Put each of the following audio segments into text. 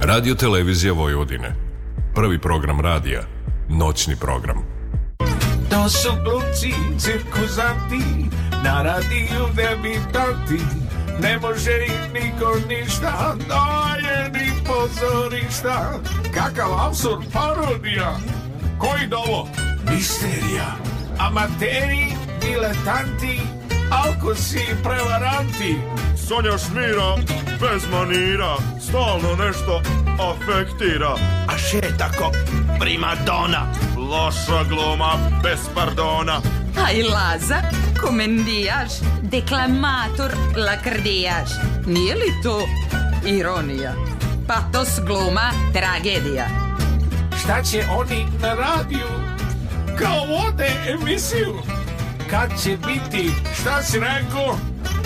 Radio Televizija Vojvodine. Prvi program radija. Noćni program. To su gluci, cirkuzanti, na radiju debitanti. Ne može im niko ništa, daje ni pozorišta. Kakav absurd parodija. Koji dovo? Da Misterija. Amateri, diletanti, alkosi i prevaranti Sonja šmira, bez manira Stalno nešto afektira A še tako primadona Loša gluma, bez pardona A Laza, komendijaš Deklamator, lakrdijaš Nije li to ironija? Patos, gluma, tragedija Šta će oni na radiju? Kao vode emisiju Kad će biti? Šta si rekao?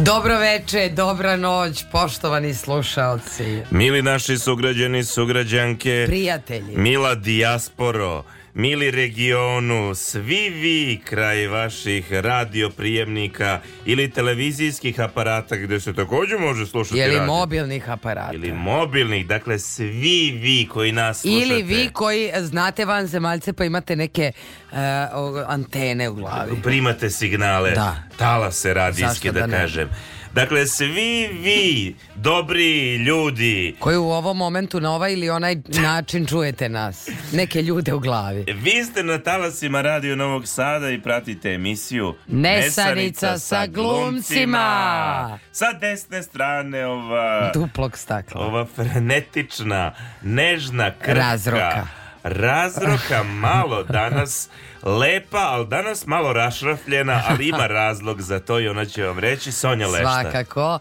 Dobro veče, dobra noć, poštovani slušalci. Mili naši sugrađani, sugrađanke. Prijatelji. Mila dijasporo. Mili regionu, svi vi kraj vaših radioprijemnika ili televizijskih aparata gde se takođe može slušati Ili radio. mobilnih aparata. Ili mobilnih, dakle svi vi koji nas slušate. Ili vi koji znate van zemaljce pa imate neke uh, antene u glavi. Primate signale, da. talase radijske da, da kažem. Ne. Dakle, svi vi, dobri ljudi... Koji u ovom momentu na ovaj ili onaj način čujete nas. Neke ljude u glavi. Vi ste na talasima Radio Novog Sada i pratite emisiju Nesanica, Nesanica sa glumcima. Sa desne strane ova... Duplog stakla. Ova frenetična, nežna krka. Razroka razroka malo danas lepa, ali danas malo rašrafljena, ali ima razlog za to i ona će vam reći Sonja Lešta. Svakako.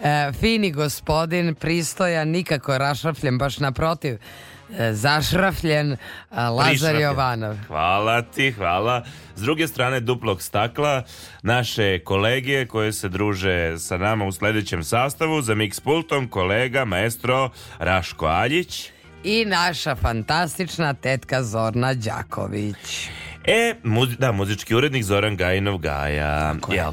E, fini gospodin, pristoja, nikako rašrafljen, baš naprotiv e, zašrafljen e, Lazar Jovanov. Hvala ti, hvala. S druge strane duplog stakla naše kolege koje se druže sa nama u sledećem sastavu za Mix Pultom kolega maestro Raško Aljić i naša fantastična tetka Zorna Đaković. E, muzi, da, muzički urednik Zoran Gajinov Gaja. Je.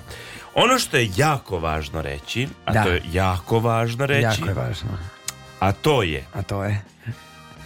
Ono što je jako važno reći, a da. to je jako važno reći. Jako je važno. A to je. A to je.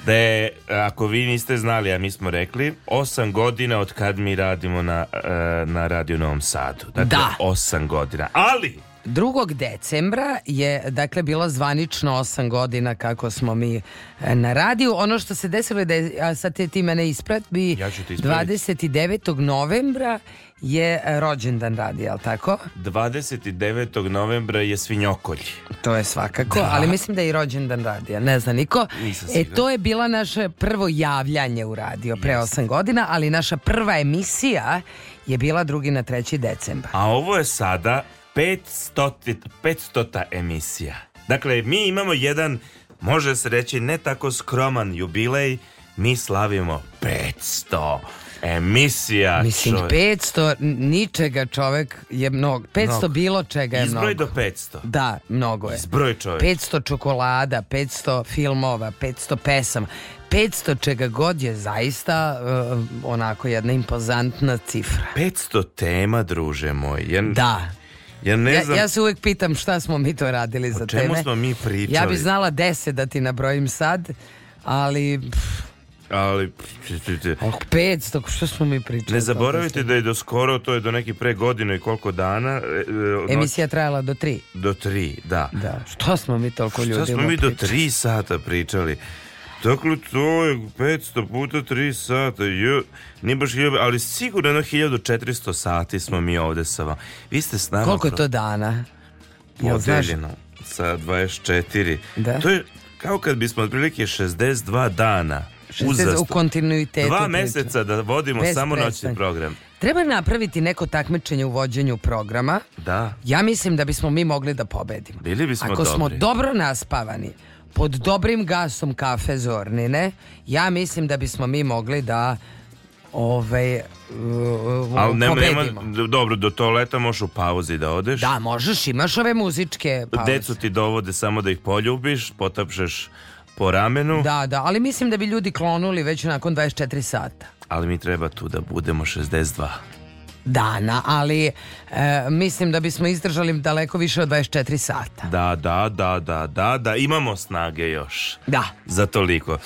Da je, ako vi niste znali, a mi smo rekli, osam godina od kad mi radimo na, e, na Radio Novom Sadu. Dakle, da. osam godina. Ali, 2. decembra je dakle bilo zvanično 8 godina kako smo mi e, na radiju. Ono što se desilo je da je, a sad te ti mene isprati, ja 29. novembra je rođendan radi, jel tako? 29. novembra je svinjokolj. To je svakako, da. ali mislim da je i rođendan radija, ne zna niko. Nisam e, to je bila naše prvo javljanje u radio pre 8 godina, ali naša prva emisija je bila 2. na 3. decembar. A ovo je sada 500, 500 emisija. Dakle, mi imamo jedan, može se reći, ne tako skroman jubilej, mi slavimo 500 Emisija. Mislim, čovjek. 500 ničega čovek je mnogo. 500 mnogo. bilo čega je Izbroj mnogo. Izbroj do 500. Da, mnogo je. Izbroj čovek 500 čokolada, 500 filmova, 500 pesama. 500 čega god je zaista uh, onako jedna impozantna cifra. 500 tema, druže moj. Ja, da. Ja, ne znam... ja se uvek pitam šta smo mi to radili o za teme. O čemu smo mi pričali? Ja bih znala 10 da ti nabrojim sad, ali... Pff, ali... Oh, 500, što smo mi pričali? Ne zaboravite da je do skoro, to je do neki pre godine i koliko dana... E, e, Emisija trajala do tri. Do tri, da. da. Što smo mi toliko ljudi... Što smo mi do tri sata pričali? Dakle, to je 500 puta 3 sata, jo, nije baš hiljada, ali sigurno 1400 sati smo mi ovde sa vama. Vi ste s nama... Koliko je to dana? Podeljeno sa 24. Da? To je kao kad bismo otprilike 62 dana uzastopno. U kontinuitetu. Dva meseca da vodimo Bez samo noćni program. Treba napraviti neko takmičenje u vođenju programa. Da. Ja mislim da bismo mi mogli da pobedimo. Bili bismo Ako dobri. smo dobro naspavani, pod dobrim gasom kafe Zornine, ja mislim da bismo mi mogli da ovaj uh, Ali nema, nema, dobro, do toaleta možeš u pauzi da odeš. Da, možeš, imaš ove muzičke pauze. Decu ti dovode samo da ih poljubiš, potapšeš po ramenu. Da, da, ali mislim da bi ljudi klonuli već nakon 24 sata. Ali mi treba tu da budemo 62 dana, ali e, mislim da bismo izdržali daleko više od 24 sata. Da, da, da, da, da, da, imamo snage još. Da. Za toliko.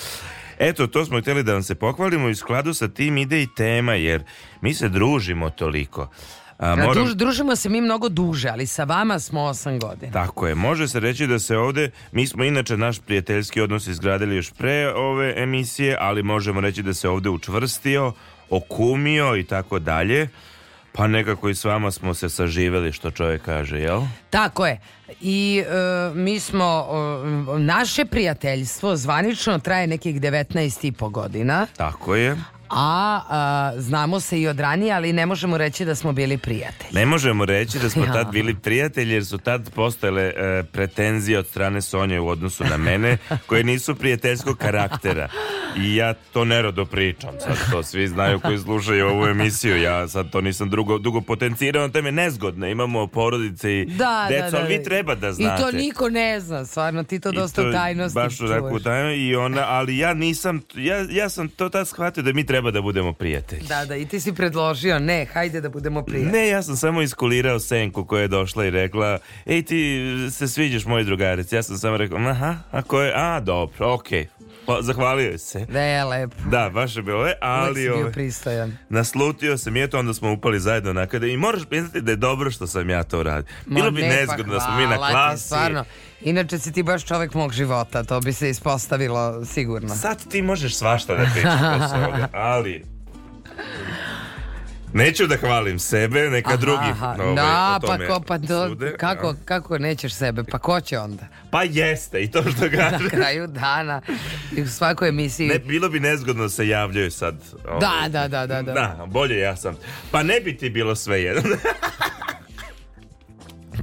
Eto, to smo hteli da vam se pohvalimo i u skladu sa tim ide i tema, jer mi se družimo toliko. A, moram... Druž, družimo se mi mnogo duže, ali sa vama smo 8 godina. Tako je, može se reći da se ovde, mi smo inače naš prijateljski odnos izgradili još pre ove emisije, ali možemo reći da se ovde učvrstio, okumio i tako dalje. Pa nekako i s vama smo se saživeli, što čovjek kaže, jel? Tako je. I e, mi smo, e, naše prijateljstvo zvanično traje nekih 19,5 godina. Tako je a, a znamo se i od ranije, ali ne možemo reći da smo bili prijatelji. Ne možemo reći da smo ja. tad bili prijatelji jer su tad postale e, pretenzije od strane Sonje u odnosu na mene koje nisu prijateljskog karaktera. I ja to nerado pričam, sad to svi znaju koji slušaju ovu emisiju. Ja sad to nisam drugo, dugo potencirao, to je nezgodno. Imamo porodice i da, deco, da, da, ali vi treba da znate. I to niko ne zna, stvarno, ti to I dosta to tajnosti baš onako tajno i ona, ali ja nisam, ja, ja sam to tad shvatio da mi treba treba da budemo prijatelji. Da, da, i ti si predložio, ne, hajde da budemo prijatelji. Ne, ja sam samo iskulirao senku koja je došla i rekla, ej ti se sviđaš moj drugarec. Ja sam samo rekao, aha, a ko je, a dobro, okej. Okay. Pa, zahvalio se. Da je lepo. Da, baš je bilo, e, ali... Uvijek bio ovaj, pristojan. Naslutio sam, je to, onda smo upali zajedno nakada. i moraš priznati da je dobro što sam ja to radio. Bilo Ma, bi pa nezgodno da smo mi na klasi. Ti, Inače si ti baš čovek mog života, to bi se ispostavilo sigurno. Sad ti možeš svašta da pričaš ali... Neću da hvalim sebe, neka aha, drugi. Aha. Ovaj, da, pa ko, pa do, kako, kako nećeš sebe, pa ko će onda? Pa jeste, i to što kaže. Na kraju dana, i u svakoj emisiji. Ne, bilo bi nezgodno da se javljaju sad. Da, ovaj. Da, da, da, da, da. Da, bolje ja sam. Pa ne bi ti bilo sve jedno.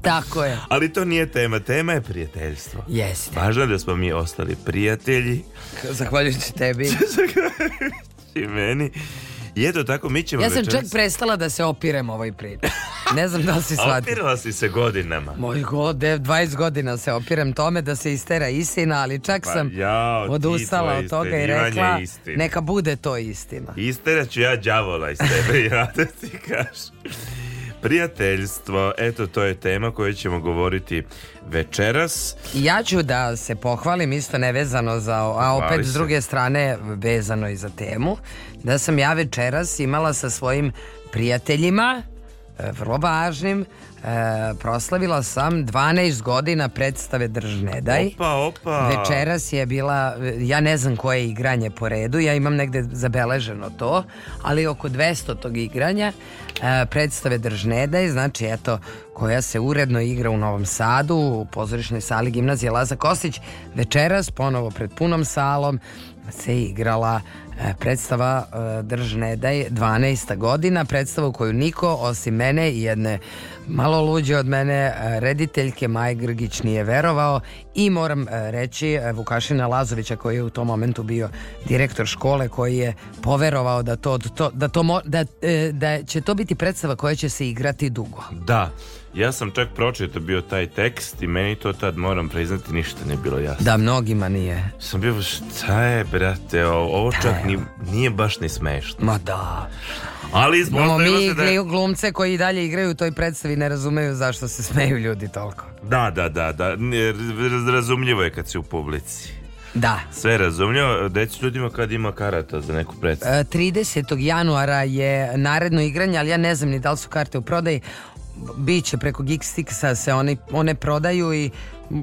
Tako je. Ali to nije tema, tema je prijateljstvo. Jeste. Važno je da smo mi ostali prijatelji. Zahvaljujući tebi. Zahvaljujući meni. I eto tako, mi ćemo... Ja sam večeras... čak prestala da se opirem ovoj priči. Ne znam da li si shvatila. Opirala si se godinama. Moj god, 20 godina se opirem tome da se istera istina, ali čak pa, sam jao, odustala od toga i rekla neka bude to istina. Isteraću ja đavola iz tebe, ja da ti kažem prijateljstvo. Eto, to je tema koju ćemo govoriti večeras. Ja ću da se pohvalim isto nevezano za, a opet s druge strane vezano i za temu, da sam ja večeras imala sa svojim prijateljima, e, vrlo važnim, E, proslavila sam 12 godina predstave Držnedaj. Opa, opa. Večeras je bila, ja ne znam koje igranje po redu, ja imam negde zabeleženo to, ali oko 200 tog igranja e, predstave Držnedaj, znači eto, koja se uredno igra u Novom Sadu, u pozorišnoj sali gimnazije Laza Kostić. Večeras, ponovo pred punom salom, se igrala uh, E, predstava e, Držne da je 12. godina, predstava koju niko osim mene i jedne malo luđe od mene e, rediteljke Maj Grgić nije verovao i moram reći Vukašina Lazovića koji je u tom momentu bio direktor škole koji je poverovao da to da to da, da će to biti predstava koja će se igrati dugo. Da. Ja sam čak pročito bio taj tekst i meni to tad moram priznati ništa nije bilo jasno. Da, mnogima nije. Sam bio, šta je, brate, ovo da, čak ni, nije baš ni smešno. Ma da. Ali ispostavilo se da... Je... glumce koji i dalje igraju u toj predstavi ne razumeju zašto se smeju ljudi toliko. Da, da, da, da. Razumljivo je kad si u publici. Da. Sve razumljivo. Deci ljudima kad ima karata za neku predstavu? 30. E, januara je naredno igranje, ali ja ne znam ni da li su karte u prodaji biće preko Geekstixa se oni, one prodaju i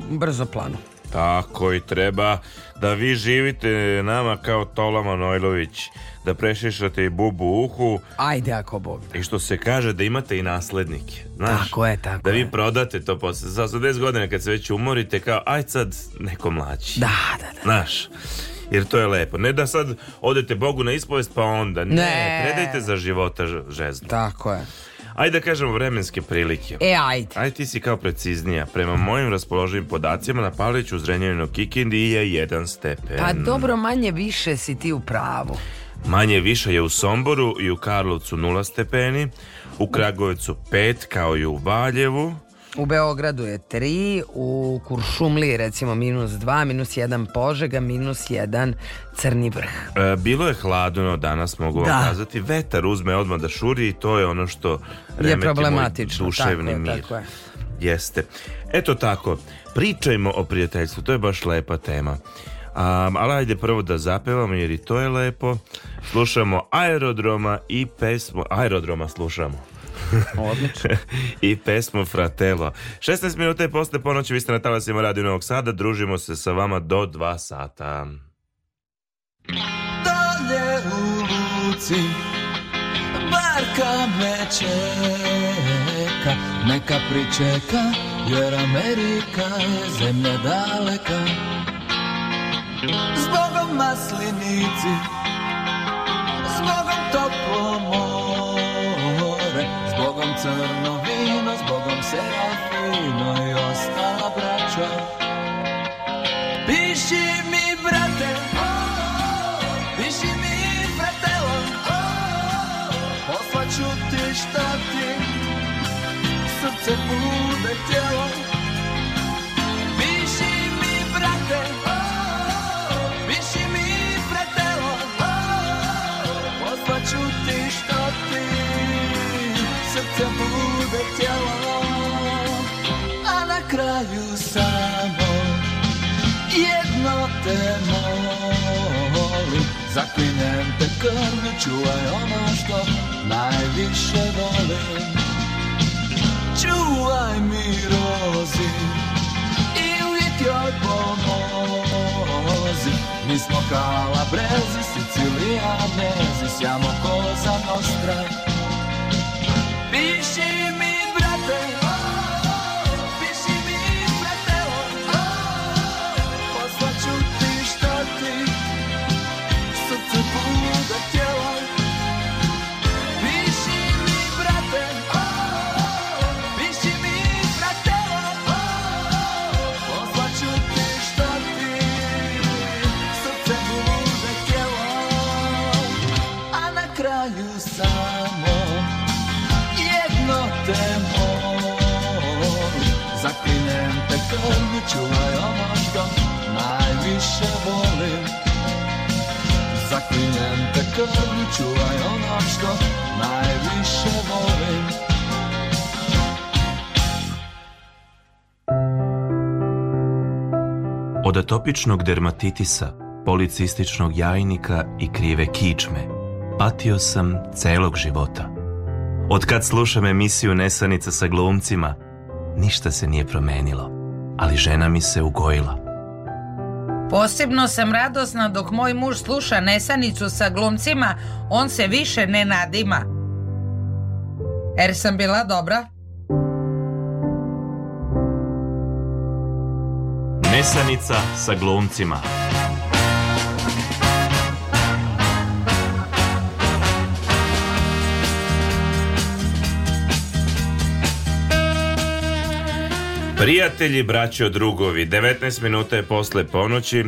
brzo planu. Tako i treba da vi živite nama kao Tola Manojlović, da prešišate i bubu u uhu. Ajde ako Bog. Da. I što se kaže da imate i naslednike. Znaš, tako je, tako Da vi je. prodate to posle. Za 10 godina kad se već umorite kao aj sad neko mlađi. Da, da, da. Znaš. Jer to je lepo. Ne da sad odete Bogu na ispovest pa onda. Ne, ne predajte za života žezdu. Tako je. Ajde da kažemo vremenske prilike. E, ajde. Ajde ti si kao preciznija. Prema mojim raspoloživim podacima na Pavliću, Zrenjaninu, Kikindi je jedan stepen. Pa dobro, manje više si ti u pravu. Manje više je u Somboru i u Karlovcu 0 stepeni, u Kragovicu 5 kao i u Valjevu, U Beogradu je 3, u Kuršumli recimo minus 2, minus 1 Požega, minus 1 Crni vrh. E, bilo je hladno danas, mogu da. vam kazati. Vetar uzme odmah da šuri i to je ono što remeti je problematično, moj duševni tako je, mir. Tako je. Jeste. Eto tako, pričajmo o prijateljstvu, to je baš lepa tema. Um, ali ajde prvo da zapevamo jer i to je lepo. Slušamo aerodroma i pesmu aerodroma slušamo. Odlično. I pesmu Fratelo. 16 minuta je posle ponoći, vi ste na talasima Radio Novog Sada, družimo se sa vama do 2 sata. Dalje u luci, barka me čeka, neka pričeka, jer Amerika je zemlja daleka. Zbogom maslinici, crno vino, s Bogom Serafino i ostala braća. te molim Zaklinem te krvlju, čuvaj ono što najviše volim Čuvaj mi rozi i uvijek joj pomozi Mi smo kalabrezi, sicilijanezi, sjamo koza nostra Piši mi čuvaj ono što najviše volim Od atopičnog dermatitisa, policističnog jajnika i krive kičme, patio sam celog života. Od kad slušam emisiju Nesanica sa glumcima, ništa se nije promenilo, ali žena mi se ugojila – Posebno sam radosna dok moj muž sluša nesanicu sa glumcima, on se više ne nadima. Er sam bila dobra? Nesanica sa glumcima. Prijatelji, braćo, drugovi, 19 minuta je posle ponoći.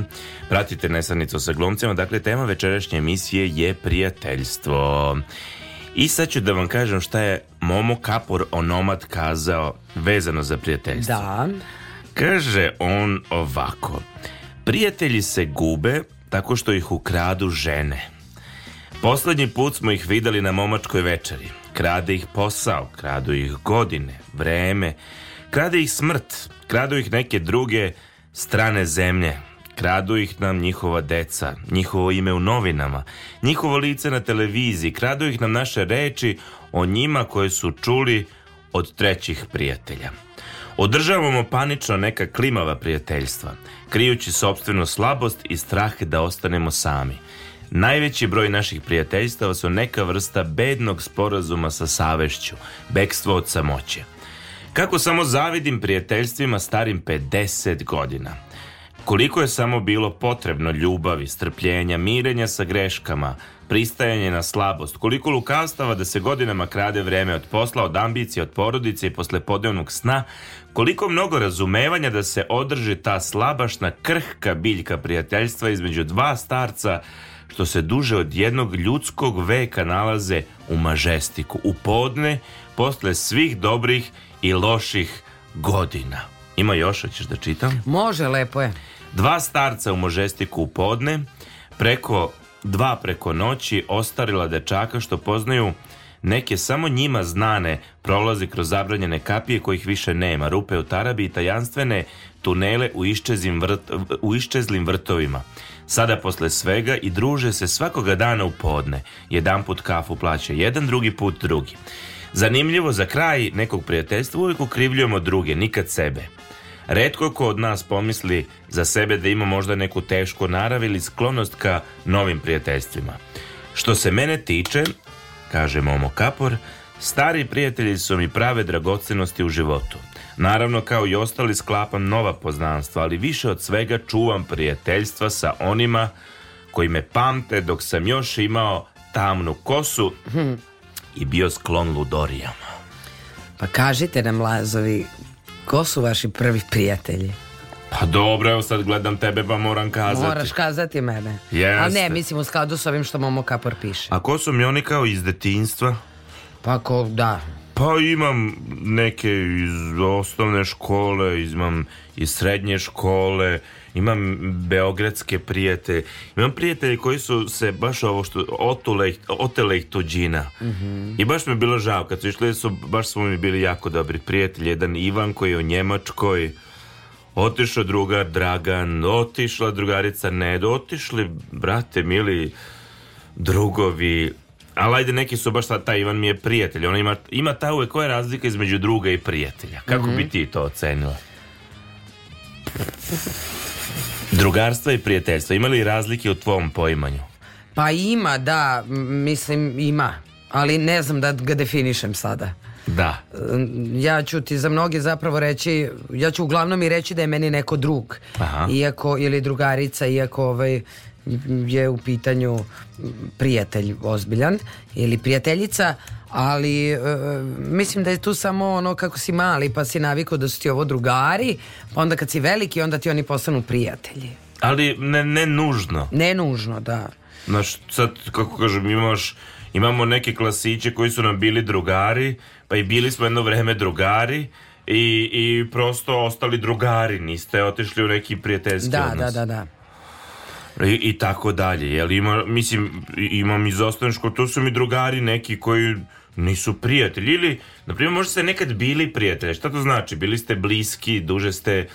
Pratite Nesanicu sa glumcima. Dakle, tema večerašnje emisije je prijateljstvo. I sad ću da vam kažem šta je Momo Kapor onomat kazao vezano za prijateljstvo. Da. Kaže on ovako. Prijatelji se gube tako što ih ukradu žene. Poslednji put smo ih videli na momačkoj večeri. Krade ih posao, kradu ih godine, vreme, Krade ih smrt, kradu ih neke druge strane zemlje, kradu ih nam njihova deca, njihovo ime u novinama, njihovo lice na televiziji, kradu ih nam naše reči o njima koje su čuli od trećih prijatelja. Održavamo panično neka klimava prijateljstva, krijući sobstvenu slabost i strah da ostanemo sami. Najveći broj naših prijateljstava su neka vrsta bednog sporazuma sa savešću, bekstvo od samoće. Kako samo zavidim prijateljstvima starim 50 godina. Koliko je samo bilo potrebno ljubavi, strpljenja, mirenja sa greškama, pristajanje na slabost, koliko lukavstava da se godinama krade vreme od posla, od ambicije, od porodice i posle podnevnog sna, koliko mnogo razumevanja da se održi ta slabašna, krhka biljka prijateljstva između dva starca što se duže od jednog ljudskog veka nalaze u mažestiku, u podne, posle svih dobrih i loših godina. Ima još, hoćeš da čitam? Može, lepo je. Dva starca u Možestiku u podne, preko dva preko noći ostarila dečaka što poznaju neke samo njima znane prolazi kroz zabranjene kapije kojih više nema, rupe u tarabi i tajanstvene tunele u, vrt, u iščezlim vrtovima. Sada posle svega i druže se svakoga dana u podne. Jedan put kafu plaće jedan, drugi put drugi. Zanimljivo, za kraj nekog prijateljstva uvijek ukrivljujemo druge, nikad sebe. Redko ko od nas pomisli za sebe da ima možda neku tešku narav ili sklonost ka novim prijateljstvima. Što se mene tiče, kaže Momo Kapor, stari prijatelji su mi prave dragocenosti u životu. Naravno, kao i ostali, sklapam nova poznanstva, ali više od svega čuvam prijateljstva sa onima koji me pamte dok sam još imao tamnu kosu mhm i bio sklon ludorijama. Pa kažite nam, Lazovi, ko su vaši prvi prijatelji? Pa dobro, evo sad gledam tebe pa moram kazati. Moraš kazati mene. Jeste. Ali ne, mislim u skladu s ovim što Momo Kapor piše. A ko su mi oni kao iz detinjstva? Pa ko, da. Pa imam neke iz osnovne škole, imam iz srednje škole, imam beogradske prijatelje, imam prijatelje koji su se baš ovo što, otule, otele ih tuđina. Mm -hmm. I baš mi je bilo žao, kad su išli su, baš smo mi bili jako dobri prijatelji, jedan Ivan koji je u Njemačkoj, otišao drugar Dragan, otišla drugarica Nedo, otišli, brate, mili, drugovi, ali ajde neki su baš taj Ivan mi je prijatelj. On ima, ima ta uvek koja je razlika između druga i prijatelja. Kako mm -hmm. bi ti to ocenila? Drugarstva i prijateljstva, ima li razlike u tvom poimanju? Pa ima, da, mislim ima, ali ne znam da ga definišem sada. Da. Ja ću ti za mnoge zapravo reći, ja ću uglavnom i reći da je meni neko drug. Aha. Iako, ili drugarica, iako ovaj, je u pitanju prijatelj ozbiljan ili prijateljica, ali e, mislim da je tu samo ono kako si mali pa si navikao da su ti ovo drugari pa onda kad si veliki onda ti oni postanu prijatelji ali ne, ne nužno ne nužno da Znaš, sad kako kažem imaš imamo neke klasiće koji su nam bili drugari pa i bili smo jedno vreme drugari i, i prosto ostali drugari niste otišli u neki prijateljski da, odnos da da da i, i tako dalje. Jel ima, mislim, imam iz osnovne tu su mi drugari neki koji nisu prijatelji ili, na primjer, možda ste nekad bili prijatelji. Šta to znači? Bili ste bliski, duže ste...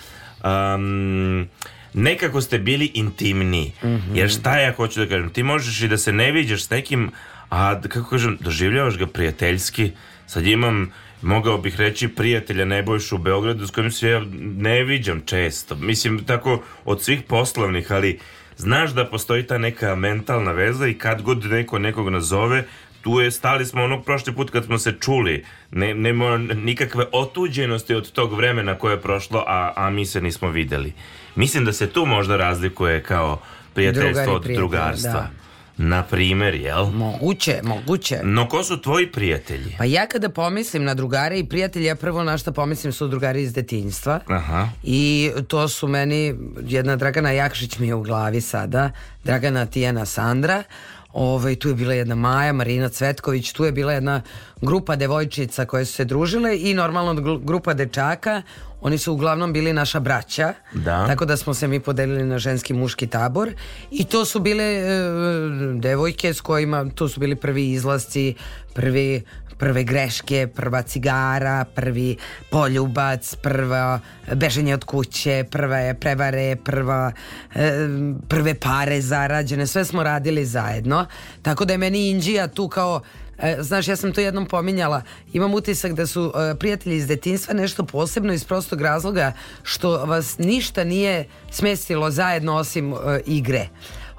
Um, nekako ste bili intimni. Mm -hmm. Jer šta ja hoću da kažem? Ti možeš i da se ne viđaš s nekim, a kako kažem, doživljavaš ga prijateljski. Sad imam mogao bih reći prijatelja Nebojšu u Beogradu s kojim se ja ne viđam često. Mislim, tako od svih poslovnih, ali znaš da postoji ta neka mentalna veza i kad god neko nekog nazove, tu je stali smo onog prošli put kad smo se čuli ne, nema nikakve otuđenosti od tog vremena koje je prošlo a, a mi se nismo videli mislim da se tu možda razlikuje kao prijateljstvo od drugarstva da. Na primjer, jel? Moguće, moguće. No ko su tvoji prijatelji? Pa ja kada pomislim na drugare i prijatelje, ja prvo na šta pomislim su drugari iz detinjstva. Aha. I to su meni, jedna Dragana Jakšić mi je u glavi sada, Dragana Tijana Sandra, Ove, ovaj, tu je bila jedna Maja, Marina Cvetković, tu je bila jedna grupa devojčica koje su se družile i normalno grupa dečaka, oni su uglavnom bili naša braća, da. tako da smo se mi podelili na ženski muški tabor i to su bile e, devojke s kojima, to su bili prvi izlasci, prvi prve greške, prva cigara, prvi poljubac, prva bežanje od kuće, prva je prevare, prva, e, prve pare zarađene, sve smo radili zajedno. Tako da je meni Inđija tu kao e, znaš, ja sam to jednom pominjala, imam utisak da su e, prijatelji iz detinstva nešto posebno iz prostog razloga što vas ništa nije smestilo zajedno osim igre.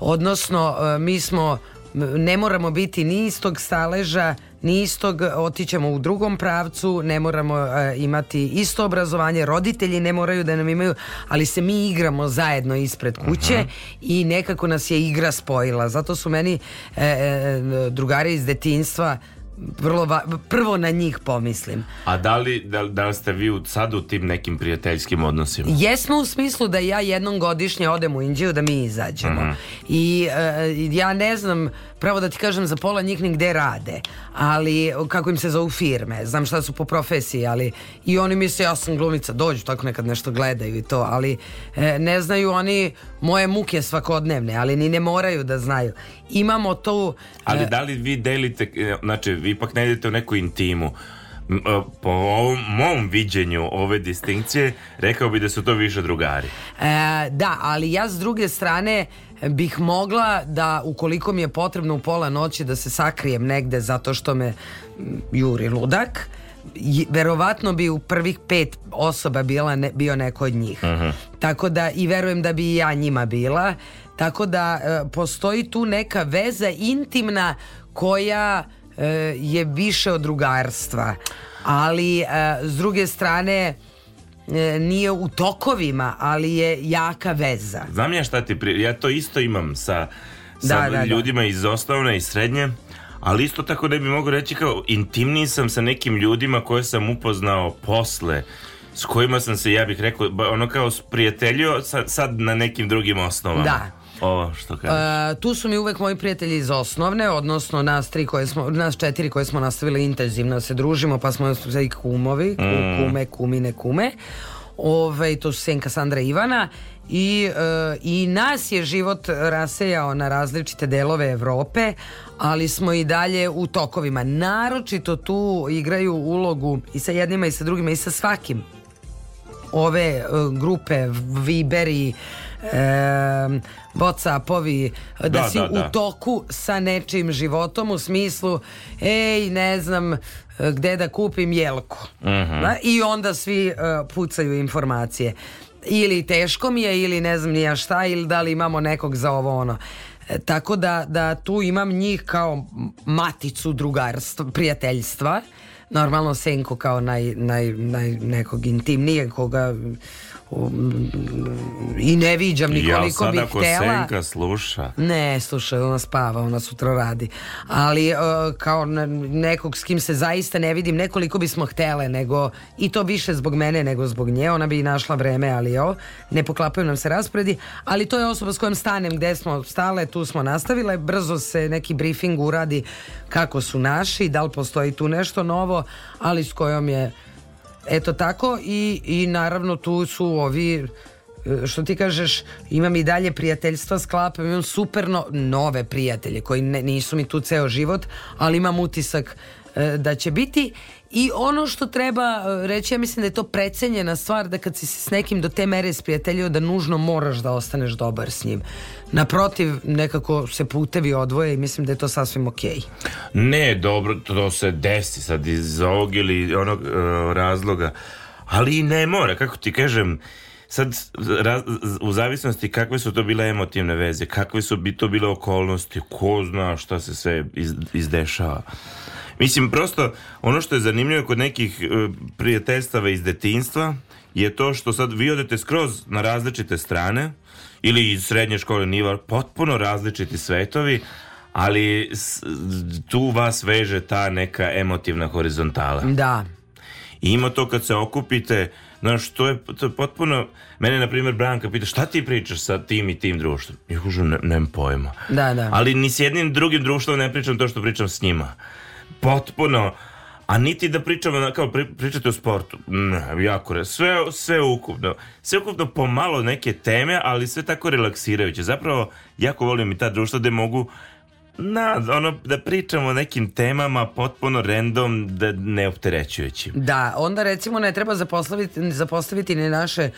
Odnosno, mi smo, ne moramo biti ni istog staleža, ni istog, otićemo u drugom pravcu, ne moramo e, imati isto obrazovanje, roditelji ne moraju da nam imaju, ali se mi igramo zajedno ispred kuće Aha. Mhm. i nekako nas je igra spojila. Zato su meni e, e, drugari iz detinstva vrlo va, prvo na njih pomislim. A da li, da, da ste vi u, sad u tim nekim prijateljskim odnosima? Jesmo u smislu da ja jednom godišnje odem u Indiju da mi izađemo. Uh I e, e, ja ne znam pravo da ti kažem, za pola njih nigde rade, ali kako im se zovu firme, znam šta su po profesiji, ali i oni misle ja sam glumica, dođu tako nekad nešto gledaju i to, ali e, ne znaju oni moje muke svakodnevne, ali ni ne moraju da znaju. Imamo to... Ali e, da li vi delite, e, znači vi ipak ne idete u neku intimu, e, po ovom mom viđenju ove distinkcije rekao bi da su to više drugari. E, da, ali ja s druge strane bih mogla da ukoliko mi je potrebno u pola noći da se sakrijem negde zato što me mm, juri ludak verovatno bi u prvih pet osoba bila ne, bio neko od njih. Uh mhm. -huh. Tako da i verujem da bi i ja njima bila. Tako da e, postoji tu neka veza intimna koja e, je više od drugarstva. Ali e, s druge strane E, nije u tokovima, ali je jaka veza. Znam ja šta ti pri... ja to isto imam sa, sa da, da, da. ljudima da. iz osnovne i srednje, ali isto tako da bi mogu reći kao intimniji sam sa nekim ljudima koje sam upoznao posle s kojima sam se, ja bih rekao, ono kao sprijateljio sad na nekim drugim osnovama. Da, O, što kažeš. Uh, tu su mi uvek moji prijatelji iz osnovne, odnosno nas tri koje smo, nas četiri koje smo nastavili intenzivno da se družimo, pa smo i kumovi, mm. kume, kumine, kume. Ove, ovaj, to su Senka, Sandra, Ivana i, e, i nas je život rasejao na različite delove Evrope, ali smo i dalje u tokovima. Naročito tu igraju ulogu i sa jednima i sa drugima i sa svakim ove e, grupe Viberi, Whatsappovi da, da si da, da. u toku sa nečim životom u smislu ej ne znam gde da kupim jelku uh mhm. -huh. Da, i onda svi e, pucaju informacije ili teško mi je ili ne znam ni ja šta ili da li imamo nekog za ovo ono e, tako da, da tu imam njih kao maticu drugarstva, prijateljstva normalno Senku kao naj, naj, naj nekog intimnije koga i ne viđam nikoliko ja bih ako htjela. Senka sluša. Ne, sluša, ona spava, ona sutra radi. Ali e, kao nekog s kim se zaista ne vidim, nekoliko bismo htjele, nego i to više zbog mene nego zbog nje, ona bi našla vreme, ali jo, ne poklapaju nam se rasporedi, ali to je osoba s kojom stanem gde smo stale, tu smo nastavile, brzo se neki briefing uradi kako su naši, da li postoji tu nešto novo, ali s kojom je Eto tako i, i naravno tu su ovi e, što ti kažeš, imam i dalje prijateljstva sklapam, imam super no, nove prijatelje koji ne, nisu mi tu ceo život, ali imam utisak e, da će biti I ono što treba e, reći, ja mislim da je to precenjena stvar da kad si se s nekim do te mere sprijateljio da nužno moraš da ostaneš dobar s njim. Naprotiv, nekako se putevi odvoje i mislim da je to sasvim okej. Okay. Ne, dobro, to se desi sad iz ovog ili onog uh, razloga, ali i ne mora, kako ti kažem, sad raz, u zavisnosti kakve su to bile emotivne veze, kakve su bi to bile okolnosti, ko zna šta se sve iz, izdešava. Mislim, prosto, ono što je zanimljivo kod nekih e, prijateljstava iz detinstva je to što sad vi odete skroz na različite strane ili iz srednje škole Nivar, potpuno različiti svetovi, ali tu vas veže ta neka emotivna horizontala. Da. I ima to kad se okupite, znaš, to je, to je potpuno... Mene, na primjer, Branka pita, šta ti pričaš sa tim i tim društvom? Ja kažu, ne, nemam pojma. Da, da. Ali ni s jednim drugim društvom ne pričam to što pričam s njima potpuno a niti da pričamo kao pri, pričate o sportu. Ne, jako re, sve sve ukupno. Sve ukupno pomalo neke teme, ali sve tako relaksirajuće. Zapravo jako volim i ta društva gde mogu na, ono, da pričamo o nekim temama potpuno random, da ne opterećujući. Da, onda recimo ne treba zapostaviti, zapostaviti ni, naše,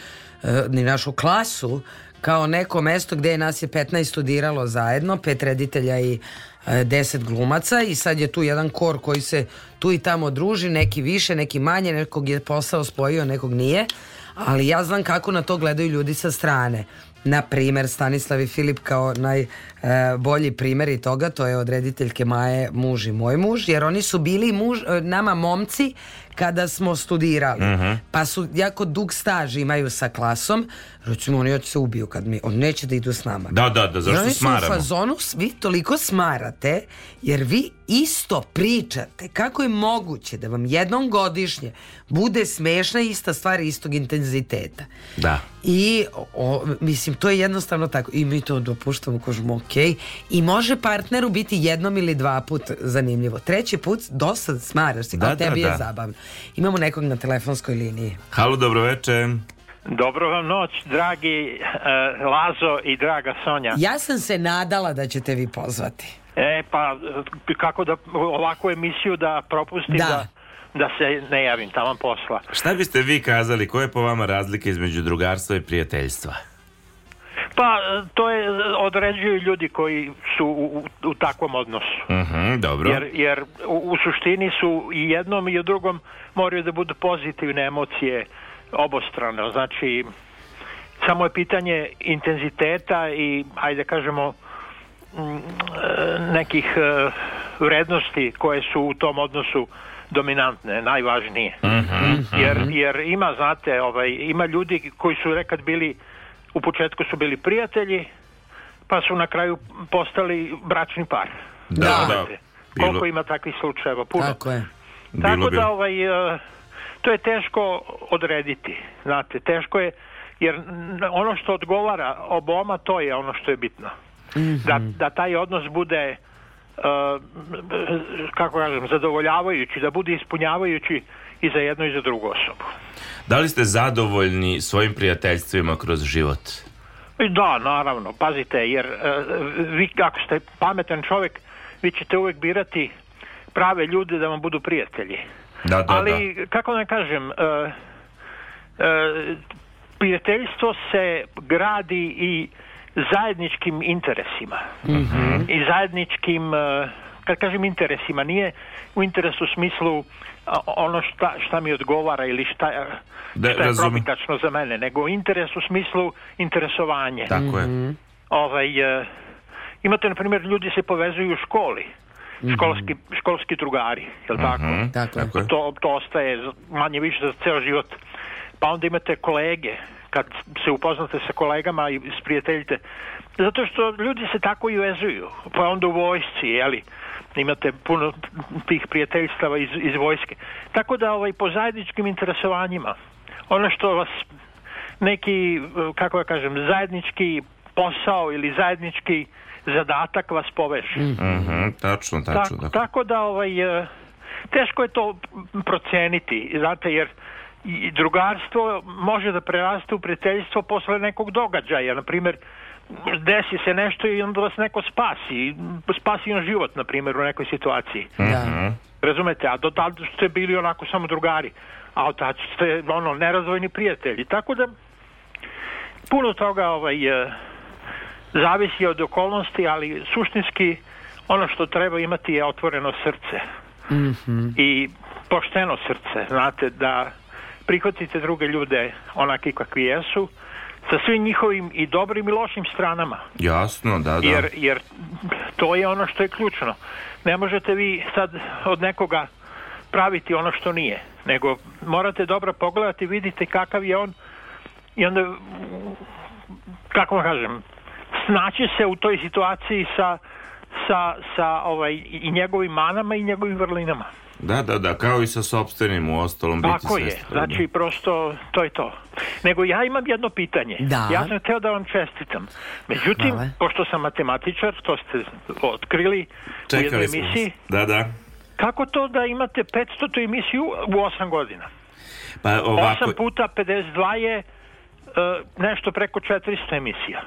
eh, ni našu klasu kao neko mesto gde nas je 15 studiralo zajedno, pet reditelja i E, deset glumaca i sad je tu jedan kor koji se tu i tamo druži, neki više, neki manje, nekog je posao spojio, nekog nije, ali ja znam kako na to gledaju ljudi sa strane. Na primer, Stanislav i Filip kao najbolji e, primer i toga, to je od rediteljke Maje muž i moj muž, jer oni su bili muž, e, nama momci kada smo studirali. Uh mhm. -huh. Pa su jako dug staž imaju sa klasom. Recimo, oni hoće da se ubiju kad mi, on neće da idu s nama. Da, da, da, zašto smaramo? Oni su u fazonu, vi toliko smarate, jer vi isto pričate, kako je moguće da vam jednom godišnje bude smešna ista stvar istog intenziteta? Da. I, o, mislim, to je jednostavno tako. I mi to dopuštamo, kažemo, ok. I može partneru biti jednom ili dva put zanimljivo. Treći put, dosad smaraš se, da, a da, tebi da, je da. zabavno. Imamo nekog na telefonskoj liniji. Halo, dobroveče. Dobro vam noć, dragi uh, Lazo i draga Sonja. Ja sam se nadala da ćete vi pozvati. E, pa, kako da ovakvu emisiju da propustim da, da da se ne javim, tamo posla. Šta biste vi kazali, koje po vama razlike između drugarstva i prijateljstva? Pa, to je određuju ljudi koji su u, u takvom odnosu. Uh mhm, -huh, dobro. Jer, jer u, u suštini su i jednom i u drugom moraju da budu pozitivne emocije obostrano. Znači, samo je pitanje intenziteta i, hajde da kažemo, Mm, e, nekih e, vrednosti koje su u tom odnosu dominantne, najvažnije. Mm -hmm, jer, jer ima, znate, ovaj, ima ljudi koji su rekad bili, u početku su bili prijatelji, pa su na kraju postali bračni par. Da, da. da. Koliko ima takvih slučajeva? Puno. Tako je. Tako bilo, da, ovaj, e, to je teško odrediti, znate, teško je, jer ono što odgovara oboma, to je ono što je bitno. -hmm. da, da taj odnos bude uh, kako kažem, zadovoljavajući, da bude ispunjavajući i za jednu i za drugu osobu. Da li ste zadovoljni svojim prijateljstvima kroz život? Da, naravno, pazite, jer uh, vi ako ste pametan čovjek, vi ćete uvek birati prave ljude da vam budu prijatelji. Da, da, Ali, da. kako da kažem, uh, uh, prijateljstvo se gradi i zajedničkim interesima mm -hmm. i zajedničkim eh, kad kažem interesima nije u interesu smislu ono šta, šta mi odgovara ili šta, da, šta da, je probitačno za mene nego u interesu smislu interesovanje tako je mm ovaj, eh, imate na primjer ljudi se povezuju u školi mhm. školski, školski drugari, jel mhm. tako? Mm -hmm, tako je. To, to ostaje manje više za ceo život. Pa onda imate kolege, kad se upoznate sa kolegama i sprijateljite. Zato što ljudi se tako i vezuju, pa onda u vojsci, jeli, imate puno tih prijateljstava iz, iz vojske. Tako da ovaj, po zajedničkim interesovanjima, ono što vas neki, kako ja da kažem, zajednički posao ili zajednički zadatak vas poveže. Mm -hmm, tačno, tačno. Tako, da. tako da ovaj, e, teško je to proceniti, znate, jer i drugarstvo može da preraste u prijateljstvo posle nekog događaja, na primjer desi se nešto i onda vas neko spasi, spasi on život, na primjer, u nekoj situaciji. Mhm. Da. Razumete, a do tada ste bili onako samo drugari, a od tada ste ono, nerazvojni prijatelji. Tako da, puno toga ovaj, e, zavisi od okolnosti, ali suštinski ono što treba imati je otvoreno srce. Mm -hmm. I pošteno srce, znate, da prihvatite druge ljude onaki kakvi jesu, sa svim njihovim i dobrim i lošim stranama. Jasno, da, da. Jer, jer to je ono što je ključno. Ne možete vi sad od nekoga praviti ono što nije, nego morate dobro pogledati, vidite kakav je on i onda, kako vam kažem, snaći se u toj situaciji sa, sa, sa ovaj, i njegovim manama i njegovim vrlinama. Da, da, da, kao i sa sobstvenim u ostalom biti Tako je, znači prosto to je to. Nego ja imam jedno pitanje. Da. Ja sam hteo da vam čestitam. Međutim, Hvala. pošto sam matematičar, to ste otkrili Čekali u jednoj emisiji. Da, da. Kako to da imate 500. emisiju u 8 godina? Pa ovako... 8 puta 52 je uh, nešto preko 400 emisija.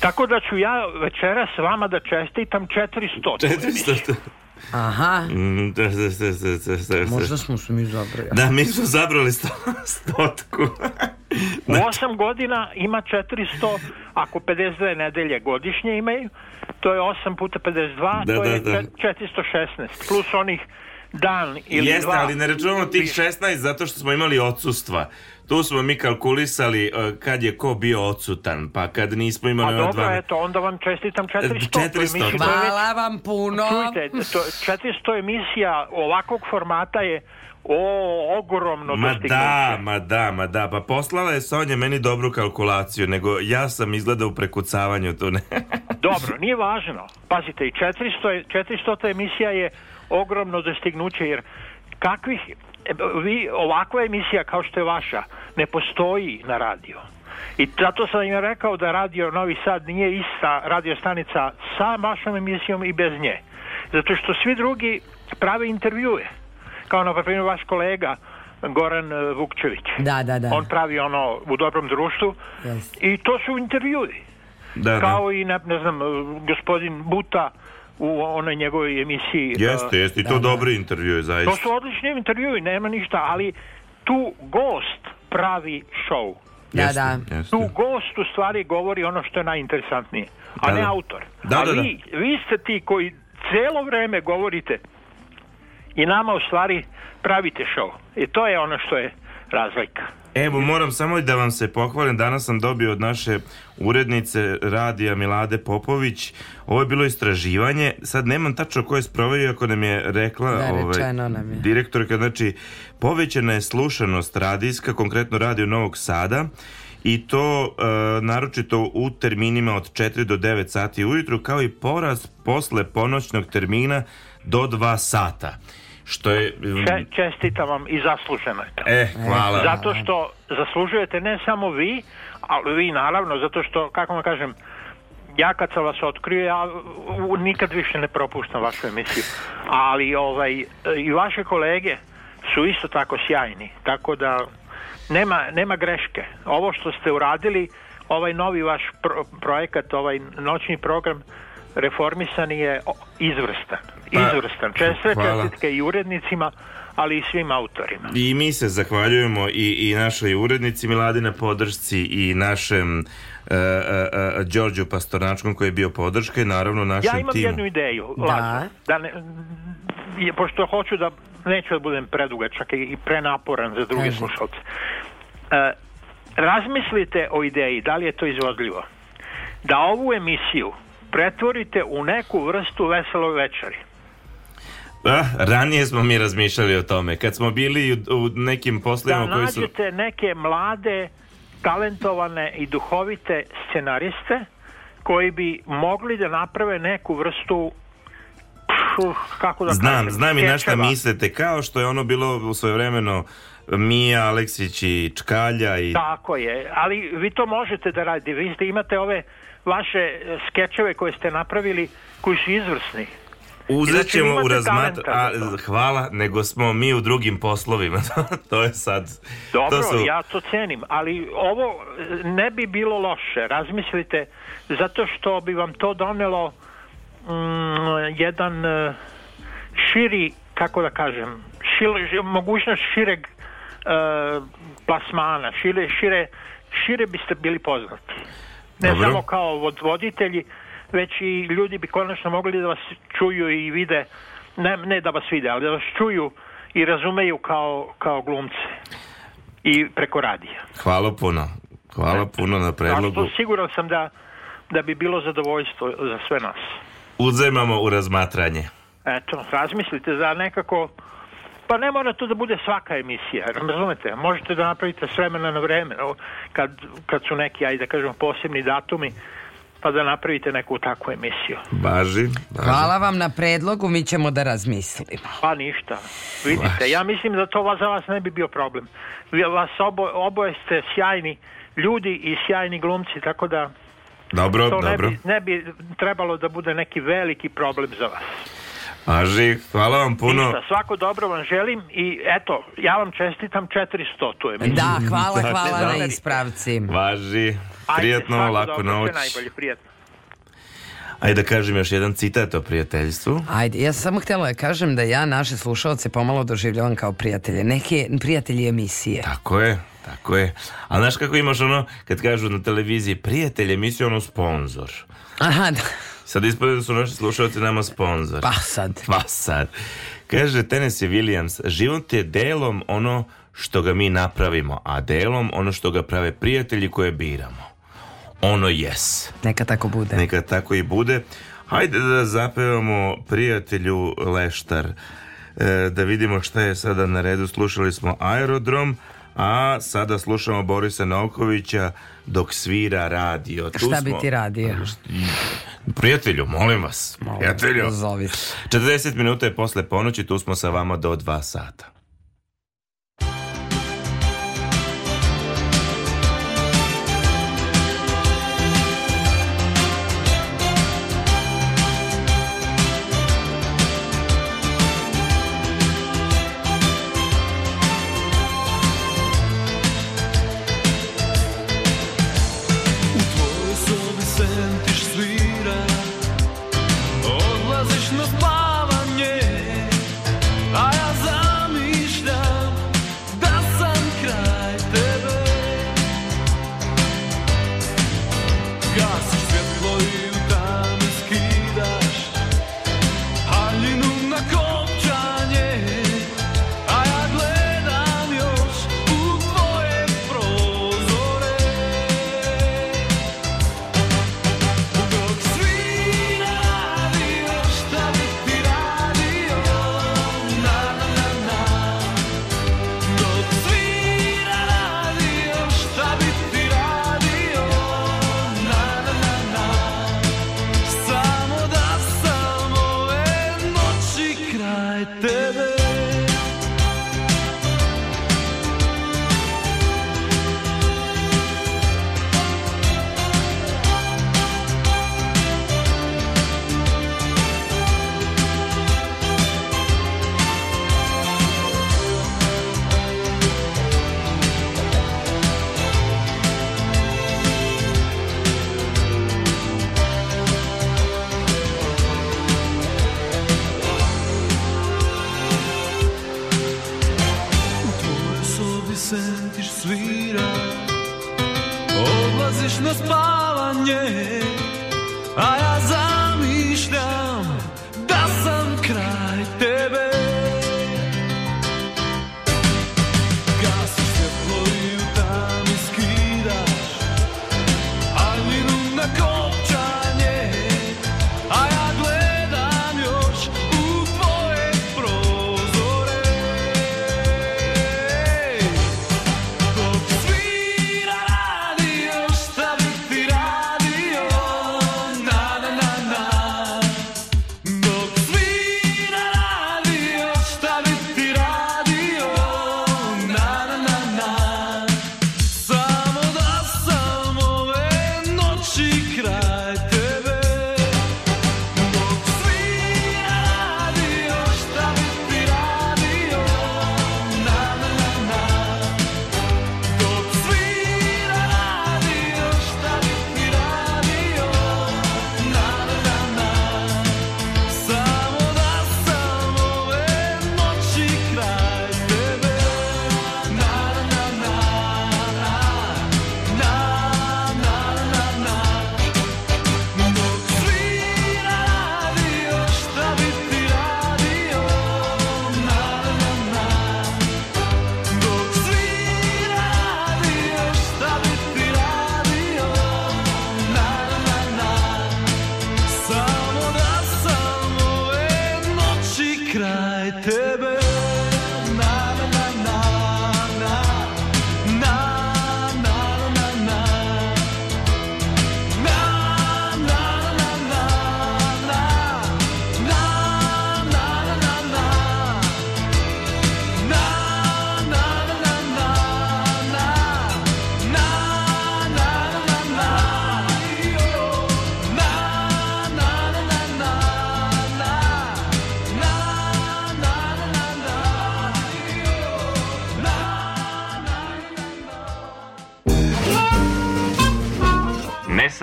Tako da ću ja večeras vama da čestitam 400. 400. Aha. Da, da, da, Možda smo se mi zabrali. Da, mi smo zabrali sto, stotku. U osam godina ima 400, ako 52 nedelje godišnje imaju, to je 8 puta 52, da, to da, je da. 416, plus onih dan ili Jeste, dva. Jeste, ali ne računamo tih 16 zato što smo imali odsustva tu smo mi kalkulisali e, kad je ko bio odsutan, pa kad nismo imali... Pa dobro, dva... eto, onda vam čestitam 400. 400. E, Hvala vam puno. Čujte, to, 400 emisija ovakvog formata je o, ogromno ma da, ma da, ma da, pa poslala je Sonja meni dobru kalkulaciju, nego ja sam izgledao u prekucavanju tu ne. Dobro, nije važno. Pazite, i 400, 400 emisija je ogromno dostignuće, jer kakvih E, vi, ovakva emisija kao što je vaša ne postoji na radiju. I zato sam im rekao da radio Novi Sad nije ista radio stanica sa vašom emisijom i bez nje. Zato što svi drugi prave intervjue. Kao na primjer vaš kolega Goran e, Vukčević. Da, da, da. On pravi ono u dobrom društvu yes. i to su intervjui. Da, da. Kao da. i ne, ne znam e, gospodin Buta u onoj njegovoj emisiji. E, jeste, jeste, i to da, da. dobri da. intervjue, zaista. To su odlični intervjui, nema ništa, ali tu gost pravi show. Da, jeste, da. Jeste. Tu gost u stvari govori ono što je najinteresantnije, a da, ne da. autor. Da, a da, da. vi, da. vi ste ti koji celo vreme govorite i nama u stvari pravite show. I to je ono što je razlika. Evo, moram samo da vam se pohvalim. Danas sam dobio od naše urednice radija Milade Popović. Ovo je bilo istraživanje. Sad nemam tačno ko je sproverio ako nam je rekla ovaj, nam je. direktorka. Znači, povećana je slušanost radijska, konkretno radio Novog Sada i to e, naročito u terminima od 4 do 9 sati ujutru kao i poraz posle ponoćnog termina do 2 sata što je... Um, Če, čestitam vam i zasluženo je to. E, hvala. Zato što zaslužujete ne samo vi, ali vi naravno, zato što, kako vam kažem, ja kad sam vas otkrio, ja nikad više ne propuštam vašu emisiju. Ali ovaj, i vaše kolege su isto tako sjajni, tako da nema, nema greške. Ovo što ste uradili, ovaj novi vaš pro projekat, ovaj noćni program, reformisan je izvrstan. Pa, izvrstan. Čestve čestitke i urednicima, ali i svim autorima. I mi se zahvaljujemo i, i našoj urednici Miladine podršci i našem e, e, e, Đorđu Pastornačkom koji je bio podrška i naravno našem timu. Ja imam timu. jednu ideju, da. Lazo, da ne, je, pošto hoću da neću da budem predugačak i, prenaporan za druge Kaži. slušalce. E, razmislite o ideji, da li je to izvodljivo. Da ovu emisiju pretvorite u neku vrstu veselog večeri. Da, ranije smo mi razmišljali o tome, kad smo bili u nekim poslovima da koji su... Da nađete neke mlade, talentovane i duhovite scenariste koji bi mogli da naprave neku vrstu Uh, kako da znam, kažem, znam i na šta mislite, kao što je ono bilo u svoje vremeno Mija Aleksić i Čkalja i... Tako je, ali vi to možete da radite, vi ste, imate ove vaše e, skečeve koje ste napravili, koji su izvrsni. Da Uzet ćemo u razmat... A, hvala, nego smo mi u drugim poslovima. to je sad... Dobro, to su... ja to cenim, ali ovo e, ne bi bilo loše. Razmislite, zato što bi vam to donelo mm, jedan e, širi, kako da kažem, šir, mogućnost šireg uh, plasmana, šire, šire, šire biste bili poznati. Ne Dobro. samo kao voditelji, već i ljudi bi konačno mogli da vas čuju i vide, ne, ne da vas vide, ali da vas čuju i razumeju kao, kao glumce i preko radija. Hvala puno. Hvala puno na predlogu. Ali siguran sam da, da bi bilo zadovoljstvo za sve nas. Uzemamo u razmatranje. Eto, razmislite za nekako Pa ne mora to da bude svaka emisija, razumete? Možete da napravite s vremena na vreme, kad, kad su neki, ajde da kažem, posebni datumi, pa da napravite neku takvu emisiju. Važi. Hvala vam na predlogu, mi ćemo da razmislimo. Pa ništa. Vidite, Baži. ja mislim da to za vas ne bi bio problem. Vi vas obo, oboje ste sjajni ljudi i sjajni glumci, tako da dobro, to dobro. Ne, bi, ne bi trebalo da bude neki veliki problem za vas. Aži, hvala vam puno. Ništa, svako dobro vam želim i eto, ja vam čestitam 400 tu je. Da, hvala, da, hvala da, na ispravci. Važi, prijetno, Ajde, lako dobro, noć. Najbolje, prijetno. Ajde da kažem još jedan citat o prijateljstvu. Ajde, ja samo htjela da kažem da ja naše slušalce pomalo doživljavam kao prijatelje. Neke prijatelji emisije. Tako je, tako je. A znaš kako imaš ono, kad kažu na televiziji, prijatelj emisije, ono sponsor. Aha, da. Sad ispod da su naši slušalci nama sponzor. Pa sad. Pa sad. Kaže Tennessee Williams, život je delom ono što ga mi napravimo, a delom ono što ga prave prijatelji koje biramo. Ono jes. Neka tako bude. Neka tako i bude. Hajde da zapevamo prijatelju Leštar. E, da vidimo šta je sada na redu. Slušali smo Aerodrom, a sada slušamo Borisa Novkovića dok svira radio. Tu Šta smo... bi ti radio? Pa Prijatelju, molim vas. Molim, Prijatelju. 40 minuta je posle ponoći, tu smo sa vama do 2 sata.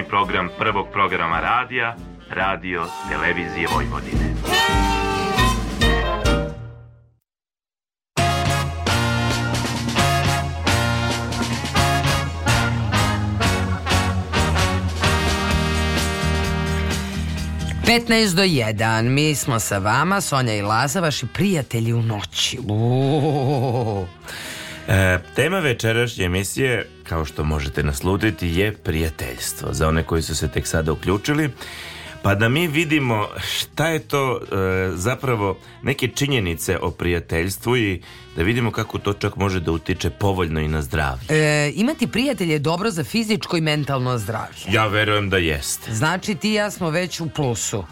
jučerašnji program prvog programa radija, radio, televizije Vojvodine. Petnaest do jedan, mi smo sa vama, Sonja i Laza, vaši prijatelji u noći. Uuuu. E, tema večerašnje emisije, kao što možete naslutiti, je prijateljstvo. Za one koji su se tek sada uključili, pa da mi vidimo šta je to e, zapravo neke činjenice o prijateljstvu i da vidimo kako to čak može da utiče povoljno i na zdravlje. E, imati prijatelje je dobro za fizičko i mentalno zdravlje. Ja verujem da jeste. Znači ti i ja smo već u plusu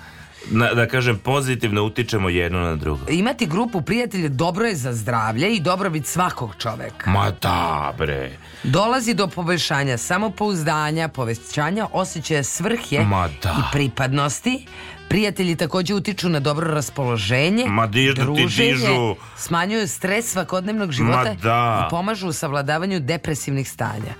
na, da kažem pozitivno utičemo jedno na drugo. Imati grupu prijatelja dobro je za zdravlje i dobrobit svakog čoveka. Ma da bre. Dolazi do poboljšanja samopouzdanja, povećanja osjećaja svrhe Ma da. i pripadnosti. Prijatelji takođe utiču na dobro raspoloženje, Ma dižu, druženje, ti dižu. smanjuju stres svakodnevnog života da. i pomažu u savladavanju depresivnih stanja.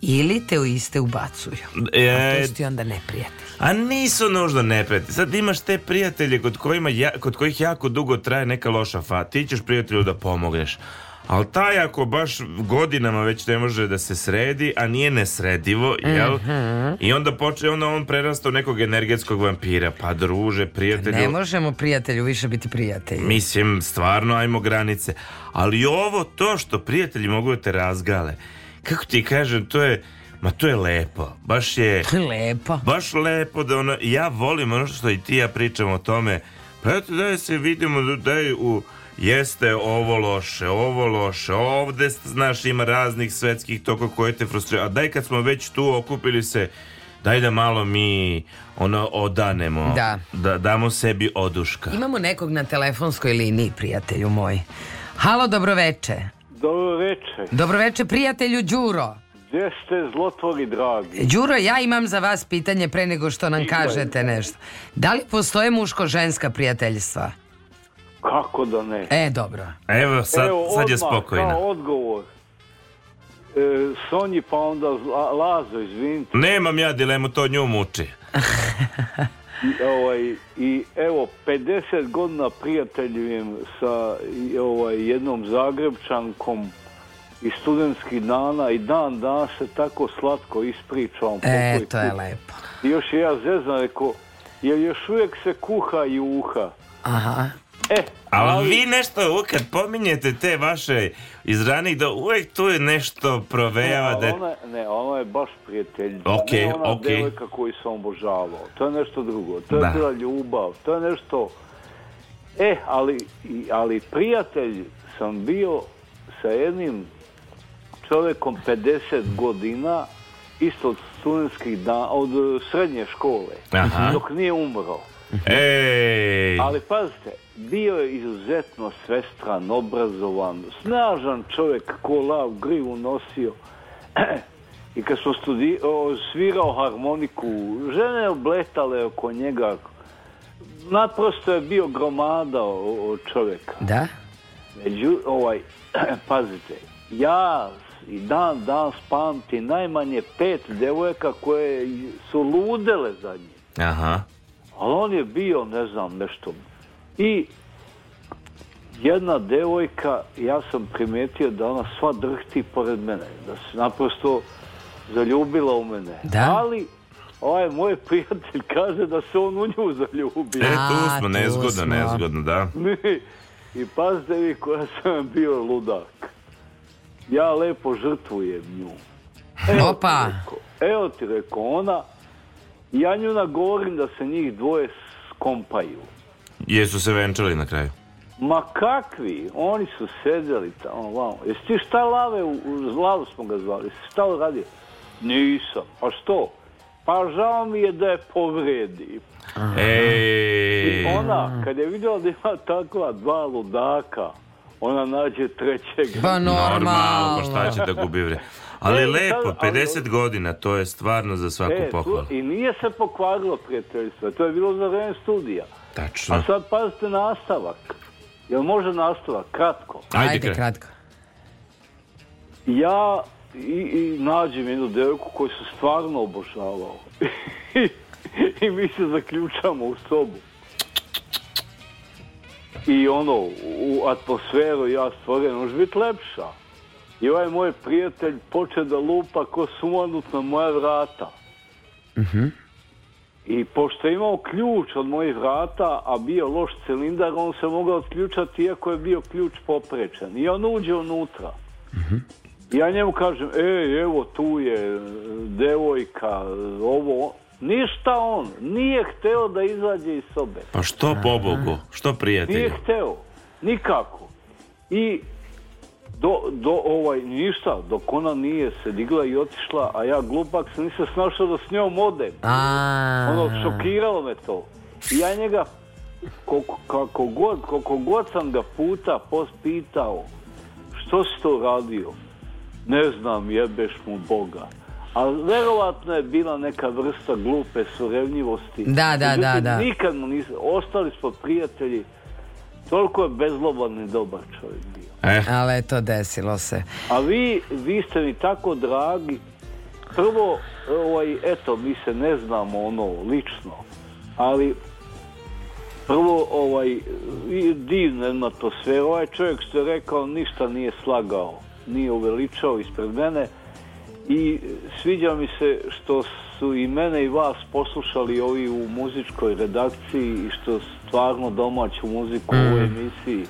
Ili te u iste ubacuju. E, A to su ti onda neprijatelji. A nisu nužno neprijatelji. Sad imaš te prijatelje kod, kojima ja, kod kojih jako dugo traje neka loša fa. Ti ćeš prijatelju da pomogneš. Ali taj ako baš godinama već ne može da se sredi, a nije nesredivo, jel? Mm -hmm. I onda poče, onda on prerasta u nekog energetskog vampira. Pa druže, prijatelju... Ne možemo prijatelju više biti prijatelji. Mislim, stvarno, ajmo granice. Ali ovo to što prijatelji mogu da te razgale. Kako ti kažem, to je Ma to je lepo, baš je... Lepo. Baš lepo da ona... ja volim ono što i ti ja pričam o tome. Pa eto daj se vidimo, daj u... Jeste ovo loše, ovo loše, ovde, znaš, ima raznih svetskih toka koje te frustrira. A daj kad smo već tu okupili se, daj da malo mi ono odanemo. Da. da damo sebi oduška. Imamo nekog na telefonskoj liniji, prijatelju moj. Halo, dobroveče. Dobroveče. Dobroveče, prijatelju Đuro. Gdje ste zlotvori dragi? Đuro, ja imam za vas pitanje pre nego što nam Pitaj. kažete nešto. Da li postoje muško-ženska prijateljstva? Kako da ne? E, dobro. Evo, sad, Evo, sad je spokojna. Evo, odgovor. E, Sonji pa onda Lazo, izvinite. Nemam ja dilemu, to nju muči. I, ovaj, I evo, 50 godina prijateljujem sa ovaj, jednom Zagrebčankom i studentskih dana i dan dana se tako slatko ispričam. E, to je lepo. I još je ja zezan rekao, jer još uvijek se kuha i uha. Aha. E, ali, ali vi nešto kad pominjete te vaše iz ranih da uvek tu je nešto provejava ne, da... Ona, ne, ona je baš prijateljica. Okay, ne ona okay. devojka koju sam obožavao. To je nešto drugo. To je da. bila ljubav. To je nešto... E, ali, ali prijatelj sam bio sa jednim čovekom 50 godina isto od studentskih dana, od srednje škole, Aha. dok nije umro. Ej. Ali pazite, bio je izuzetno svestran, obrazovan, snažan čovjek, ko lav grivu nosio. I kad smo studi o, svirao harmoniku, žene obletale oko njega. Naprosto je bio gromada o, o čovjeka. Da? Među, ovaj, pazite, ja i dan danas pamti najmanje pet devojaka koje su ludele za njim. Aha. Ali on je bio, ne znam, nešto. I jedna devojka, ja sam primetio da ona sva drhti pored mene, da se naprosto zaljubila u mene. Da? Ali ovaj moj prijatelj kaže da se on u nju zaljubio. E, tu smo, nezgodno, nezgodno, da. I pazite vi koja sam bio ludak ja lepo žrtvujem nju. Evo Opa! Ti reko, evo ti rekao ona, ja nju nagovorim da se njih dvoje skompaju. Jesu se venčali na kraju? Ma kakvi, oni su sedeli tamo, vamo. Jesi ti šta lave, u, u lavu smo ga zvali, jesi šta radi? Nisam, a što? Pa žao mi je da je povredi. Ej. I ona, kad je vidjela da ima takva dva ludaka, ona nađe trećeg. Pa normalno. normalno pa šta će da gubi vre. Ali e, lepo, 50 ali, godina, to je stvarno za svaku e, pohvalu. I nije se pokvarilo prijateljstvo, to je bilo za vreme studija. Tačno. A sad pazite nastavak. Jel može nastavak? Kratko. Ajde, Ajde kratko. Ja i, i nađem jednu devojku koju sam stvarno obožavao. I mi se zaključamo u sobu i ono, u atmosferu ja stvoren, može biti lepša. I ovaj moj prijatelj poče da lupa ko sumanut na moja vrata. Uh mhm. -huh. I pošto je imao ključ od mojih vrata, a bio loš cilindar, on se mogao otključati iako je bio ključ poprečen. I on uđe unutra. Uh mhm. -huh. Ja njemu kažem, e, evo tu je e, devojka, ovo. Ništa on. Nije hteo da izađe iz sobe. Pa što pobogu? Što prijatelju? Nije hteo. Nikako. I do, do ovaj, ništa, dok ona nije se digla i otišla, a ja glupak se nisam snašao da s njom odem. A... Ono, šokiralo me to. I ja njega, koliko, kako god, koliko god sam ga puta pospitao, što si to radio? Ne znam, jebeš mu Boga a verovatno je bila neka vrsta glupe surevnjivosti. Da, da, da, da. Nikad mu nisam, ostali smo prijatelji, toliko je bezloban i dobar čovjek bio. Eh. Ali to desilo se. A vi, vi ste mi tako dragi, prvo, ovaj, eto, mi se ne znamo ono, lično, ali prvo, ovaj, divna atmosfera, ovaj čovjek što je rekao, ništa nije slagao, nije uveličao ispred mene, i sviđa mi se što su i mene i vas poslušali ovi u muzičkoj redakciji i što stvarno domaću muziku u mm. emisiji.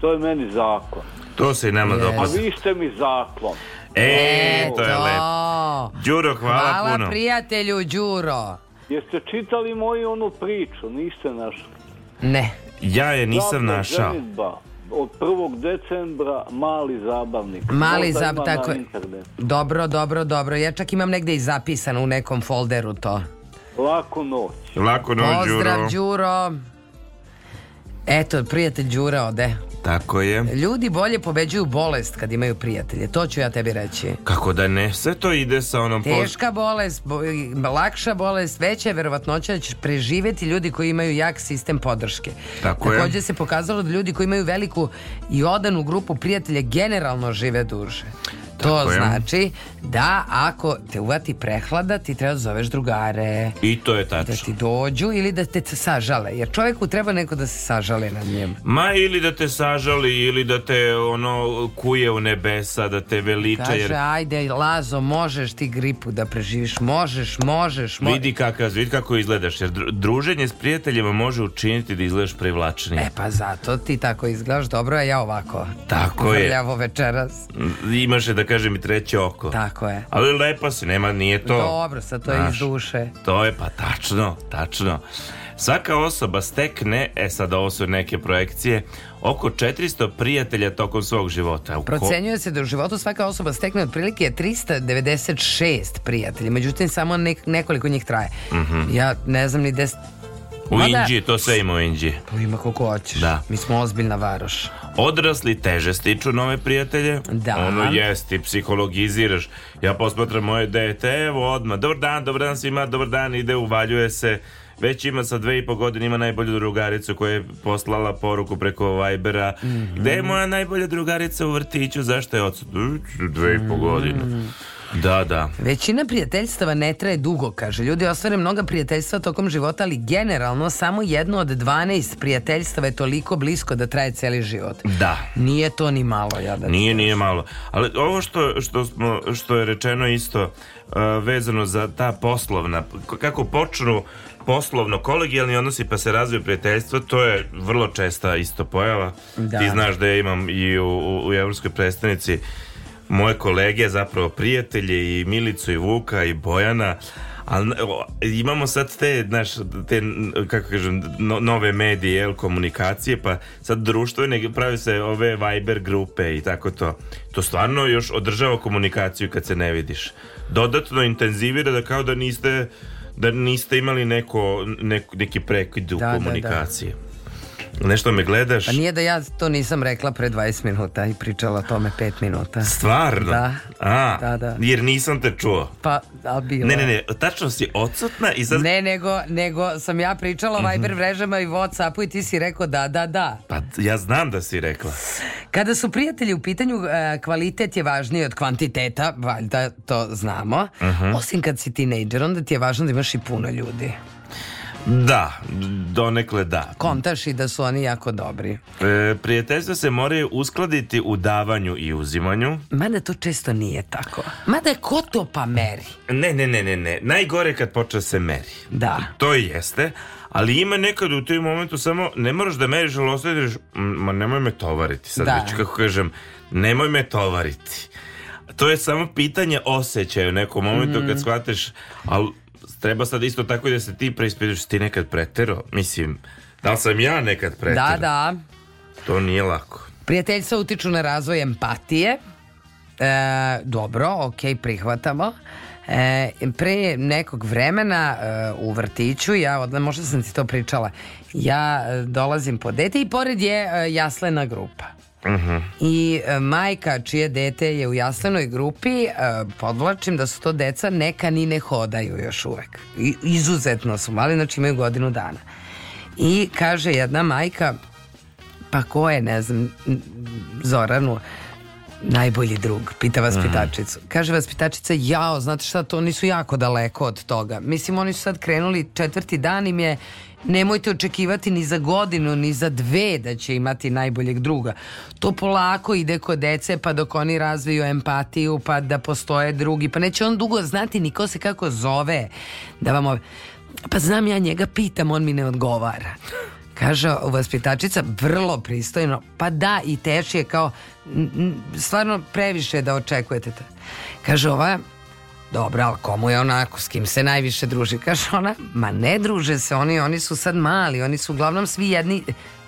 To je meni zakon. To se i nama dopada. A vi ste mi zaklon. E, to je lepo. Đuro, hvala, hvala puno. Hvala prijatelju, Đuro. Jeste čitali moju onu priču, niste našli? Ne. Ja je nisam Zapravo, našao. Ženitba od 1. decembra mali zabavnik. Mali zab, tako Dobro, dobro, dobro. Ja čak imam negde i zapisano u nekom folderu to. Laku noć. Laku noć, Pozdrav, Đuro. Đuro. Eto, prijatelj Đura ode. Tako je. Ljudi bolje pobeđuju bolest kad imaju prijatelje, to ću ja tebi reći. Kako da ne, sve to ide sa onom... Teška bolest, bo, lakša bolest, veća je verovatnoća da ćeš preživeti ljudi koji imaju jak sistem podrške. Tako Također je. Također se pokazalo da ljudi koji imaju veliku i odanu grupu prijatelja generalno žive duže. To je. znači da ako te uvati prehlada, ti treba da zoveš drugare. I to je da tačno. Da ti dođu ili da te sažale. Jer čovjeku treba neko da se sažale na njemu. Ma ili da te sažali ili da te ono kuje u nebesa, da te veliča. Kaže, jer... ajde Lazo, možeš ti gripu da preživiš, možeš, možeš. Mo... Vidi, kakav, vidi kako izgledaš, jer druženje s prijateljima može učiniti da izgledaš privlačnije. E pa zato ti tako izgledaš dobro, a ja ovako. Tako, je. Evo večeras. Imaš da kažeš kaže mi treće oko. Tako je. Ali lepa si, nema, nije to. Dobro, sad to je iz duše. To je, pa tačno, tačno. Svaka osoba stekne, e sad ovo su neke projekcije, oko 400 prijatelja tokom svog života. U Procenjuje se da u životu svaka osoba stekne otprilike 396 prijatelja, međutim samo nek, nekoliko njih traje. Mm -hmm. Ja ne znam ni gde U Mada, Indiji, to sve ima u Indiji. To pa ima koliko hoćeš. Da. Mi smo ozbiljna varoš. Odrasli teže stiču nove prijatelje. Da. Ono jesti, psihologiziraš. Ja posmatram moje dete, evo odmah, dobar dan, dobar dan svima, dobar dan, ide, uvaljuje se. Već ima sa dve i po godine ima najbolju drugaricu koja je poslala poruku preko Vibera. Mm -hmm. Gde je moja najbolja drugarica u vrtiću? Zašto je odsud? Dve i po mhm. godine. Mm -hmm. Da, da. Većina prijateljstava ne traje dugo, kaže. Ljudi ostvare mnoga prijateljstva tokom života, ali generalno samo jedno od 12 prijateljstava je toliko blisko da traje celi život. Da. Nije to ni malo, ja da Nije, nije malo. Ali ovo što, što, smo, što je rečeno isto uh, vezano za ta poslovna, kako počnu poslovno kolegijalni odnosi pa se razvije prijateljstvo, to je vrlo česta isto pojava. Da. Ti znaš da ja imam i u, u, u Evropskoj predstavnici moje kolege, zapravo prijatelje i Milicu i Vuka i Bojana, ali imamo sad te, znaš, te, kako kažem, no, nove medije, jel, komunikacije, pa sad društvene, pravi se ove Viber grupe i tako to. To stvarno još održava komunikaciju kad se ne vidiš. Dodatno intenzivira da kao da niste, da niste imali neko, nek, neki prekid u da, komunikaciji. Da, da. Nešto me gledaš. Pa nije da ja to nisam rekla pre 20 minuta i pričala o tome 5 minuta. Stvarno? Da. A, da, da. Jer nisam te čuo. Pa, a bilo. Ne, ne, ne, tačno si odsutna i sad... Ne, nego, nego sam ja pričala o mm -hmm. Viber vrežama i Whatsappu i ti si rekao da, da, da. Pa ja znam da si rekla. Kada su prijatelji u pitanju, e, kvalitet je važniji od kvantiteta, valjda to znamo. Mm -hmm. Osim kad si tinejdžer, onda ti je važno da imaš i puno ljudi. Da, donekle da. Kontaš i da su oni jako dobri. E, prijateljstva se moraju uskladiti u davanju i uzimanju. Mada to često nije tako. Mada je ko to pa meri? Ne, ne, ne, ne, ne. Najgore kad počne da se meri. Da. To jeste. Ali ima nekad u tom momentu samo ne moraš da meriš, ali ostaviš, ma nemoj me tovariti. Sad da. već kako kažem, nemoj me tovariti. To je samo pitanje osjećaja u nekom momentu mm. kad shvateš, ali treba sad isto tako i da se ti preispitaš ti nekad pretero, mislim, da li sam ja nekad pretero? Da, da. To nije lako. Prijateljstva utiču na razvoj empatije. E, dobro, ok, prihvatamo. E, pre nekog vremena e, u vrtiću, ja odle, možda sam ti to pričala, ja e, dolazim po dete i pored je e, jaslena grupa. Uh -huh. I e, majka čije dete je u jaslenoj grupi, e, podvlačim da su to deca, neka ni ne hodaju još uvek. I, izuzetno su mali, znači imaju godinu dana. I kaže jedna majka, pa ko je, ne znam, Zoranu, najbolji drug, pita vaspitačicu. Mhm. Kaže vaspitačica, jao, znate šta, to oni su jako daleko od toga. Mislim, oni su sad krenuli četvrti dan im je nemojte očekivati ni za godinu, ni za dve da će imati najboljeg druga. To polako ide kod dece, pa dok oni razviju empatiju, pa da postoje drugi, pa neće on dugo znati ni ko se kako zove. Da vam ove... Pa znam ja njega, pitam, on mi ne odgovara. Kaže vaspitačica, vrlo pristojno, pa da i teši je kao, stvarno previše da očekujete to. Kaže ova, dobro, ali komu je onako, s kim se najviše druži? Kaže ona, ma ne druže se, oni, oni su sad mali, oni su uglavnom svi jedni,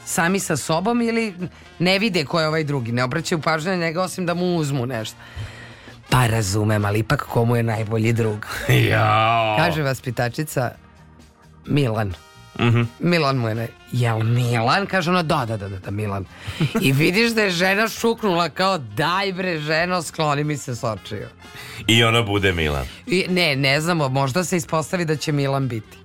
sami sa sobom ili ne vide ko je ovaj drugi, ne obraćaju pažnju na njega osim da mu uzmu nešto. Pa razumem, ali ipak komu je najbolji drug? Jao. Kaže vaspitačica Milan mm Milan mu je, jel Milan? Kaže ona, da, da, da, da, Milan. I vidiš da je žena šuknula kao, daj bre ženo, skloni mi se s očiju. I ona bude Milan. I, ne, ne znamo, možda se ispostavi da će Milan biti.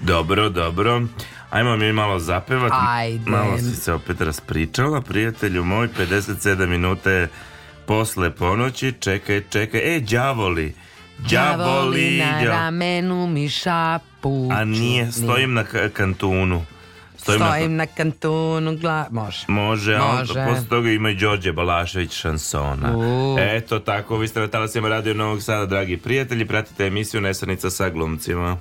Dobro, dobro. Ajmo mi malo zapevati. Ajde. Malo si se opet raspričala, prijatelju moj, 57 minuta posle ponoći, čekaj, čekaj, e, đavoli Đavoli na ramenu mi šapu A nije, stojim na kantunu Stojim, stojim na, na kantunu gla... Može Može, Može. To, posle toga ima i Đorđe Balašević šansona U. Eto tako, vi ste na talasima Radio Novog Sada Dragi prijatelji, pratite emisiju Nesanica sa glumcima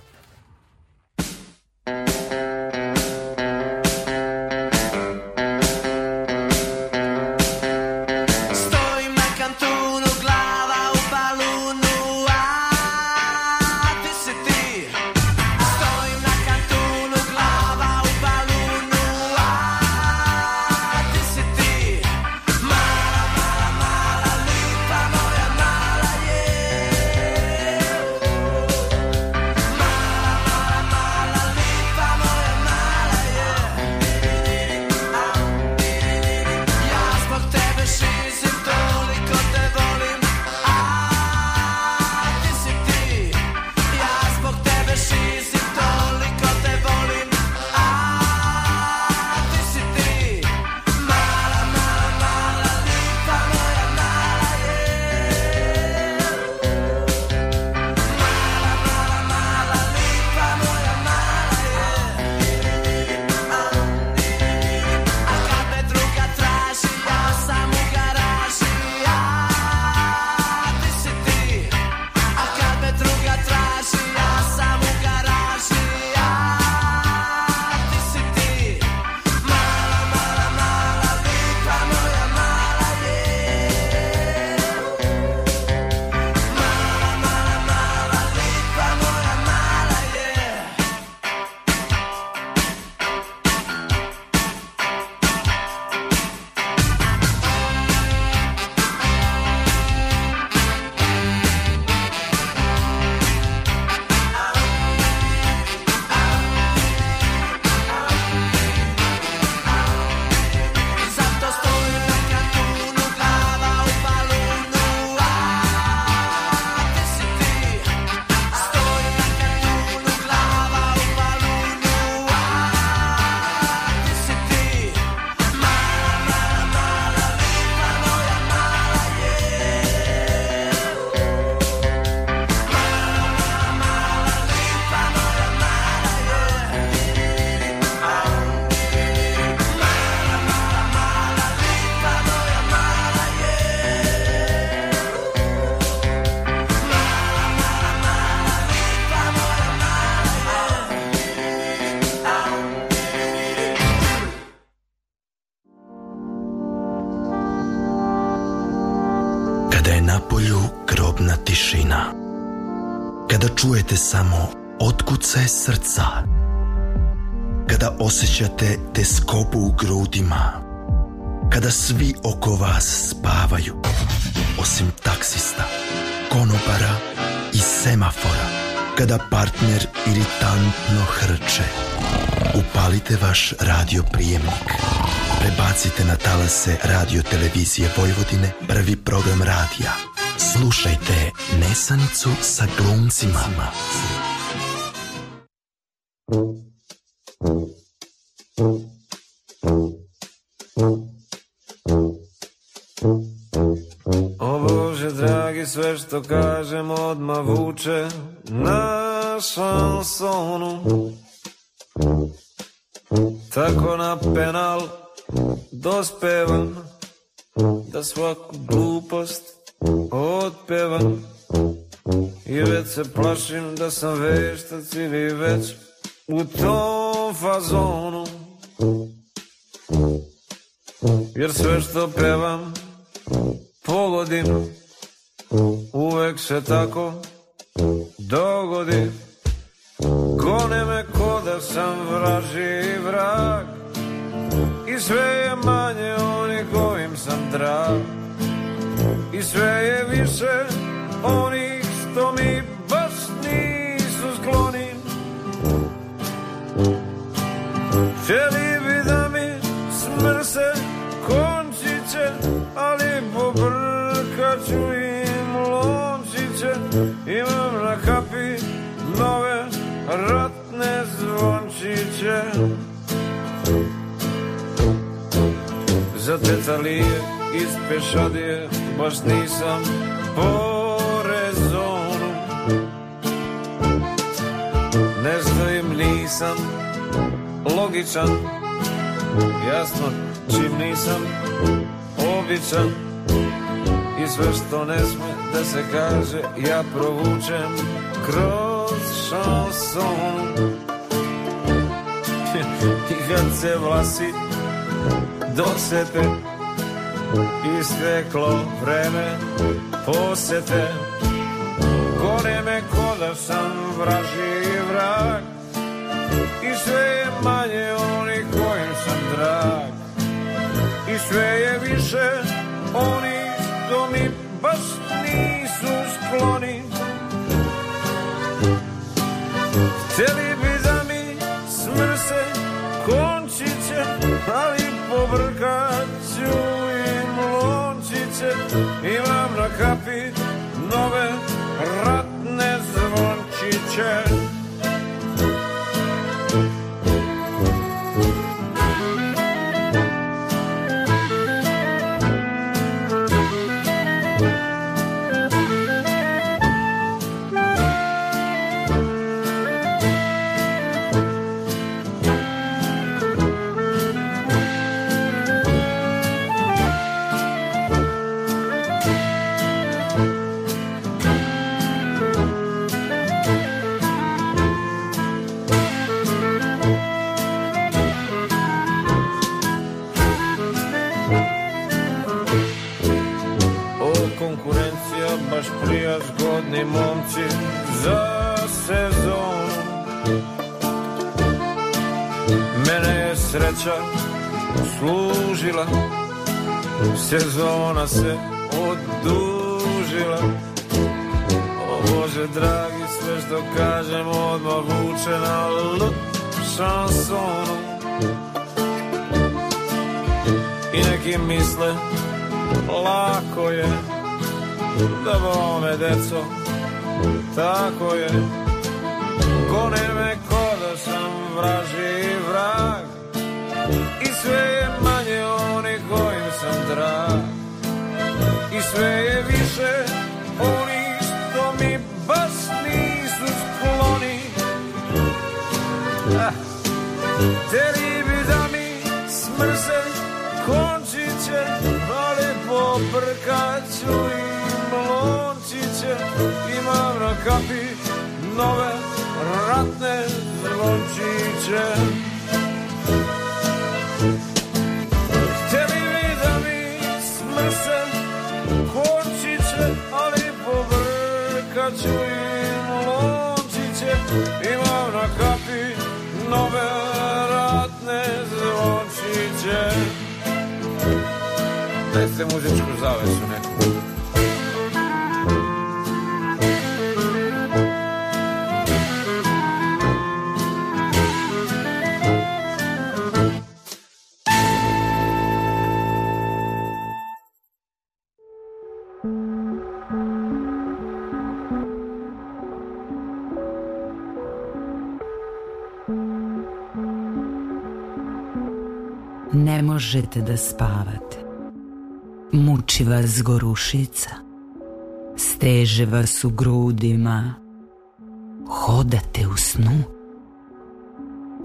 sat. Kada osjećate teskobu u grudima, kada svi oko vas spavaju, osim taksista, konopara i semafora, kada partner iritantno hrče, upalite vaš radio prijemnik. Prebacite na talase radio televizije Vojvodine prvi program radija. Slušajte Nesanicu sa glumcima. penal dospevam Da svaku glupost otpevam I već se plašim da sam veštac ili već u tom fazonu Jer sve što pevam pogodim Uvek se tako dogodi Gone me ko da sam vraži vrag I sve je manje onih kojim sam drag I sve je više onih što mi baš nisu skloni Želi bi da mi smrse končiće Ali pobrkaću im lončiće Imam na kapi nove ratne zvončiće za tecalije iz pešadije baš nisam porezonu Nešto im nisam logičan Jasno čim nisam običan I sve što ne sme da se kaže Ja provučem kroz šanson I kad se vlasi dosete Isteklo vreme posete Gone me ko da sam vraži vrak I sve je manje oni kojim sam drag I sve je više oni do mi baš nisu skloni Hteli bi da mi smrse končiće, ali pobrkat ću im lončiće, imam na kapi nove ratne zvončiće. ona se odužila O Bože dragi, sve što kažem odmah vuče na L šansonu I neki misle, lako je Da bome deco, tako je kapi nowe ratne dzwončiće Htjeli bi da mi smrsem končiće ali povrkat ću im lončiće imam na kapi nove ratne zvončiće Daj se muzičku zavesu vas gorušica, steže vas u grudima, hodate u snu,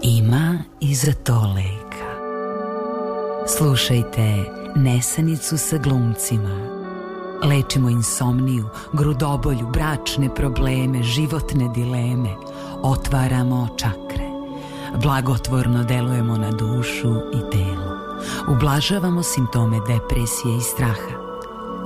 ima i za to leka. Slušajte Nesanicu sa glumcima. Lečimo insomniju, grudobolju, bračne probleme, životne dileme. Otvaramo čakre. Blagotvorno delujemo na dušu i telo. Ublažavamo simptome depresije i straha.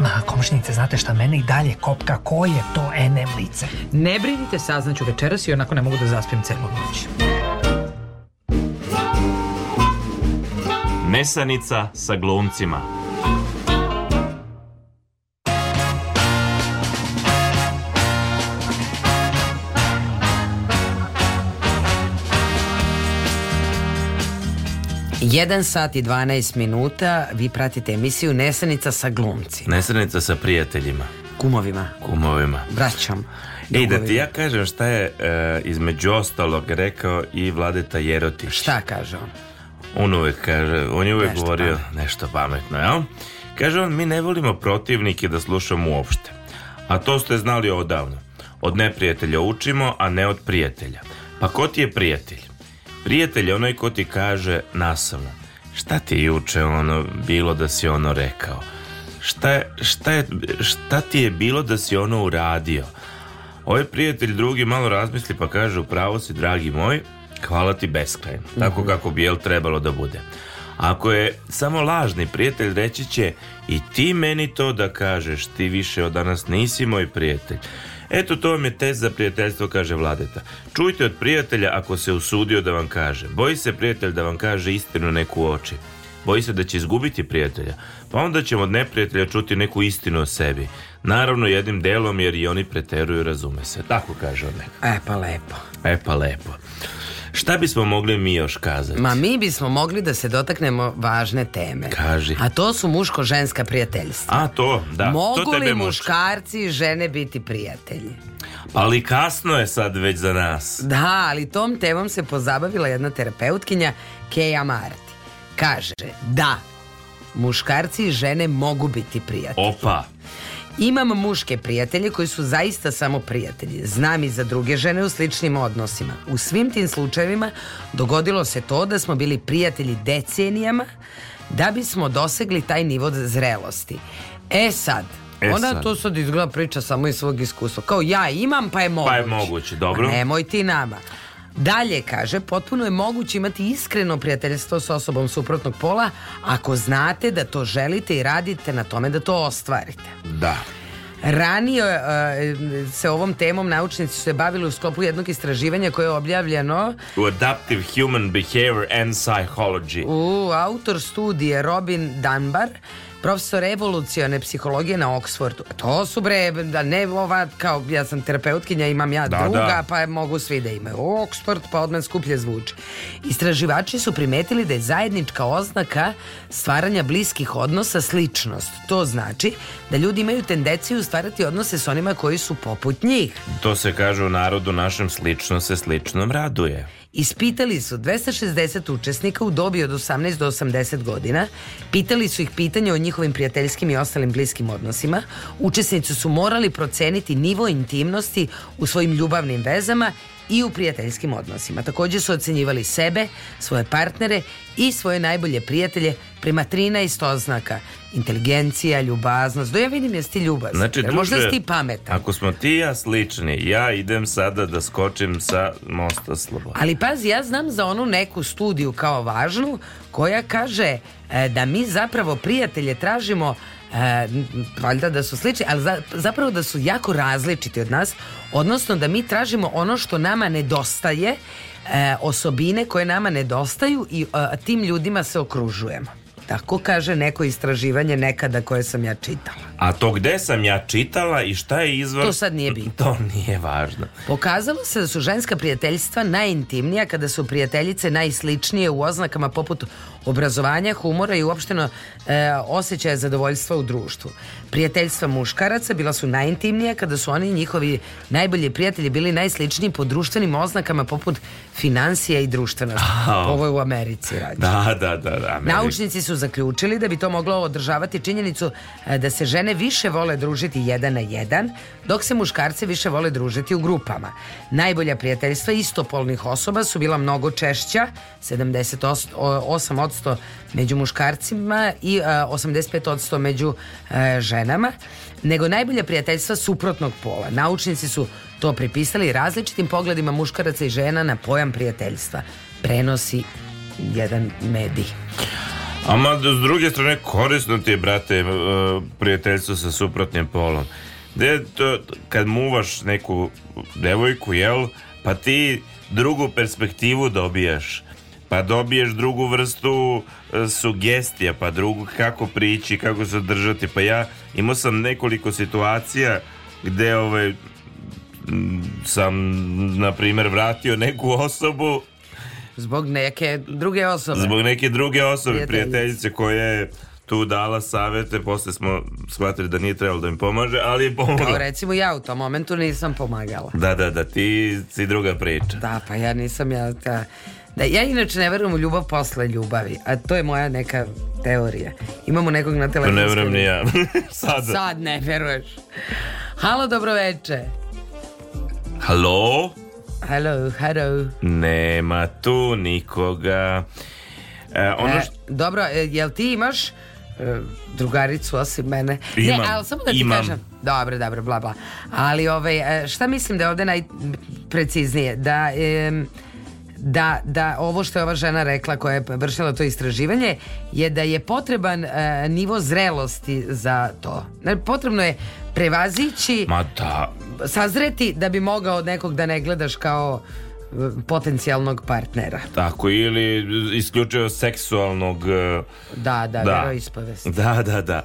Ma, komšnice, znate šta, mene i dalje kopka, ko je to enem lice? Ne brinite, saznaću večeras i onako ne mogu da zaspim celu noć. Mesanica sa glumcima. 1 sat i 12 minuta vi pratite emisiju Nesanica sa glumci. Nesanica sa prijateljima. Kumovima. Kumovima. Braćom. Ej, da ti ja kažem šta je e, između ostalog rekao i Vladeta Jerotić. Šta kaže on? On uvek kaže, on je uvek nešto govorio pametno. nešto pametno, jel? Ja? Kaže on, mi ne volimo protivnike da slušamo uopšte. A to ste znali odavno. Od neprijatelja učimo, a ne od prijatelja. Pa ko ti je prijatelj? Prijatelj je onaj ko ti kaže nasavno. Šta ti je juče ono bilo da si ono rekao? Šta, šta, je, šta ti je bilo da si ono uradio? Ovaj prijatelj drugi malo razmisli pa kaže upravo si dragi moj, hvala ti beskrajno. Mhm. Tako kako bi jel trebalo da bude. Ako je samo lažni prijatelj reći će i ti meni to da kažeš, ti više od danas nisi moj prijatelj. Eto to vam je test za prijateljstvo, kaže Vladeta. Čujte od prijatelja ako se usudio da vam kaže. Boji se prijatelj da vam kaže istinu neku oči. Boji se da će izgubiti prijatelja. Pa onda ćemo od neprijatelja čuti neku istinu o sebi. Naravno jednim delom jer i oni preteruju, razume se. Tako kaže on E pa lepo. E pa lepo. Šta bismo mogli mi još kazati? Ma mi bismo mogli da se dotaknemo važne teme. Kaži. A to su muško-ženska prijateljstva. A to, da. Mogu to tebe li muškarci i žene biti prijatelji? Ali kasno je sad već za nas. Da, ali tom temom se pozabavila jedna terapeutkinja, Keja Marti. Kaže, da, muškarci i žene mogu biti prijatelji. Opa. Imam muške prijatelje koji su zaista samo prijatelji. Znam i za druge žene u sličnim odnosima. U svim tim slučajevima dogodilo se to da smo bili prijatelji decenijama da bismo dosegli taj nivo zrelosti. E sad, E Ona to sad izgleda priča samo iz svog iskustva. Kao ja imam, pa je moguće. Pa je moguće, dobro. A pa nemoj ti nama. Dalje kaže, potpuno je moguće imati iskreno prijateljstvo s osobom suprotnog pola ako znate da to želite i radite na tome da to ostvarite. Da. Ranije uh, se ovom temom naučnici su se bavili u skopu jednog istraživanja koje je objavljeno u Adaptive Human Behavior and Psychology. U autor studije Robin Dunbar profesor evolucione psihologije na Oxfordu. To su bre, da ne ova, kao ja sam terapeutkinja, imam ja da, druga, da. pa mogu svi da imaju Oksford, pa odmah skuplje zvuči. Istraživači su primetili da je zajednička oznaka stvaranja bliskih odnosa sličnost. To znači da ljudi imaju tendenciju stvarati odnose s onima koji su poput njih. To se kaže u narodu našem slično se sličnom raduje. Ispitali su 260 učesnika u dobi od 18 do 80 godina, pitali su ih pitanje o njihovim prijateljskim i ostalim bliskim odnosima, učesnici su morali proceniti nivo intimnosti u svojim ljubavnim vezama i u prijateljskim odnosima. Takođe su ocenjivali sebe, svoje partnere i svoje najbolje prijatelje prema 13 oznaka. Inteligencija, ljubaznost, do ja vidim jesi ti ljubazan. Znači, duže, možda si ti pametan. Ako smo ti ja slični, ja idem sada da skočim sa mosta slobode. Ali pazi, ja znam za onu neku studiju kao važnu koja kaže e, da mi zapravo prijatelje tražimo e, valjda da su slični, ali za, zapravo da su jako različiti od nas, odnosno da mi tražimo ono što nama nedostaje, e, osobine koje nama nedostaju i e, tim ljudima se okružujemo. Tako kaže neko istraživanje nekada koje sam ja čitala. A to gde sam ja čitala i šta je izvor... To sad nije bitno. To nije važno. Pokazalo se da su ženska prijateljstva najintimnija kada su prijateljice najsličnije u oznakama poput obrazovanja, humora i uopšteno e, osjećaja zadovoljstva u društvu. Prijateljstva muškaraca bila su najintimnija kada su oni njihovi najbolji prijatelji bili najsličniji po društvenim oznakama poput financija i društvenosti. Ovo je u Americi rađe. Da, da, da. da Naučnici su su zaključili da bi to moglo održavati činjenicu e, da se žene više vole družiti jedan na jedan, dok se muškarce više vole družiti u grupama. Najbolja prijateljstva istopolnih osoba su bila mnogo češća, 78% među muškarcima i 85% e, među e, ženama, nego najbolja prijateljstva suprotnog pola. Naučnici su to pripisali različitim pogledima muškaraca i žena na pojam prijateljstva. Prenosi jedan medij. A ma, da s druge strane, korisno ti je, brate, e, prijateljstvo sa suprotnim polom. Gde to, kad muvaš neku devojku, jel, pa ti drugu perspektivu dobijaš pa dobiješ drugu vrstu e, sugestija, pa drugu kako prići, kako se držati. Pa ja imao sam nekoliko situacija gde ovaj, sam, na primer, vratio neku osobu Zbog neke druge osobe. Zbog neke druge osobe, prijateljice koja je tu dala savete, posle smo shvatili da nije trebalo da im pomaže, ali je pomogla. Kao recimo ja u tom momentu nisam pomagala. Da, da, da, ti si druga priča. Da, pa ja nisam, ja... ta... da, ja inače ne verujem u ljubav posle ljubavi, a to je moja neka teorija. Imamo nekog na telefonu. Ne verujem ni ja. Sad. Sad ne veruješ. Halo, dobroveče. Halo? Hello, hello. Nema tu nikoga. E, e ono što... dobro, e, jel ti imaš e, drugaricu osim mene. Imam, ne, ali samo da ti imam. kažem. Dobro, dobro, bla, bla. Ali ovaj, šta mislim da je ovde najpreciznije? Da... E, da, da ovo što je ova žena rekla koja je vršila to istraživanje je da je potreban e, nivo zrelosti za to. Potrebno je prevazići Ma da. sazreti da bi mogao nekog da ne gledaš kao potencijalnog partnera. Tako, ili isključio seksualnog... E, da, da, da. veroispovesti. Da, da, da.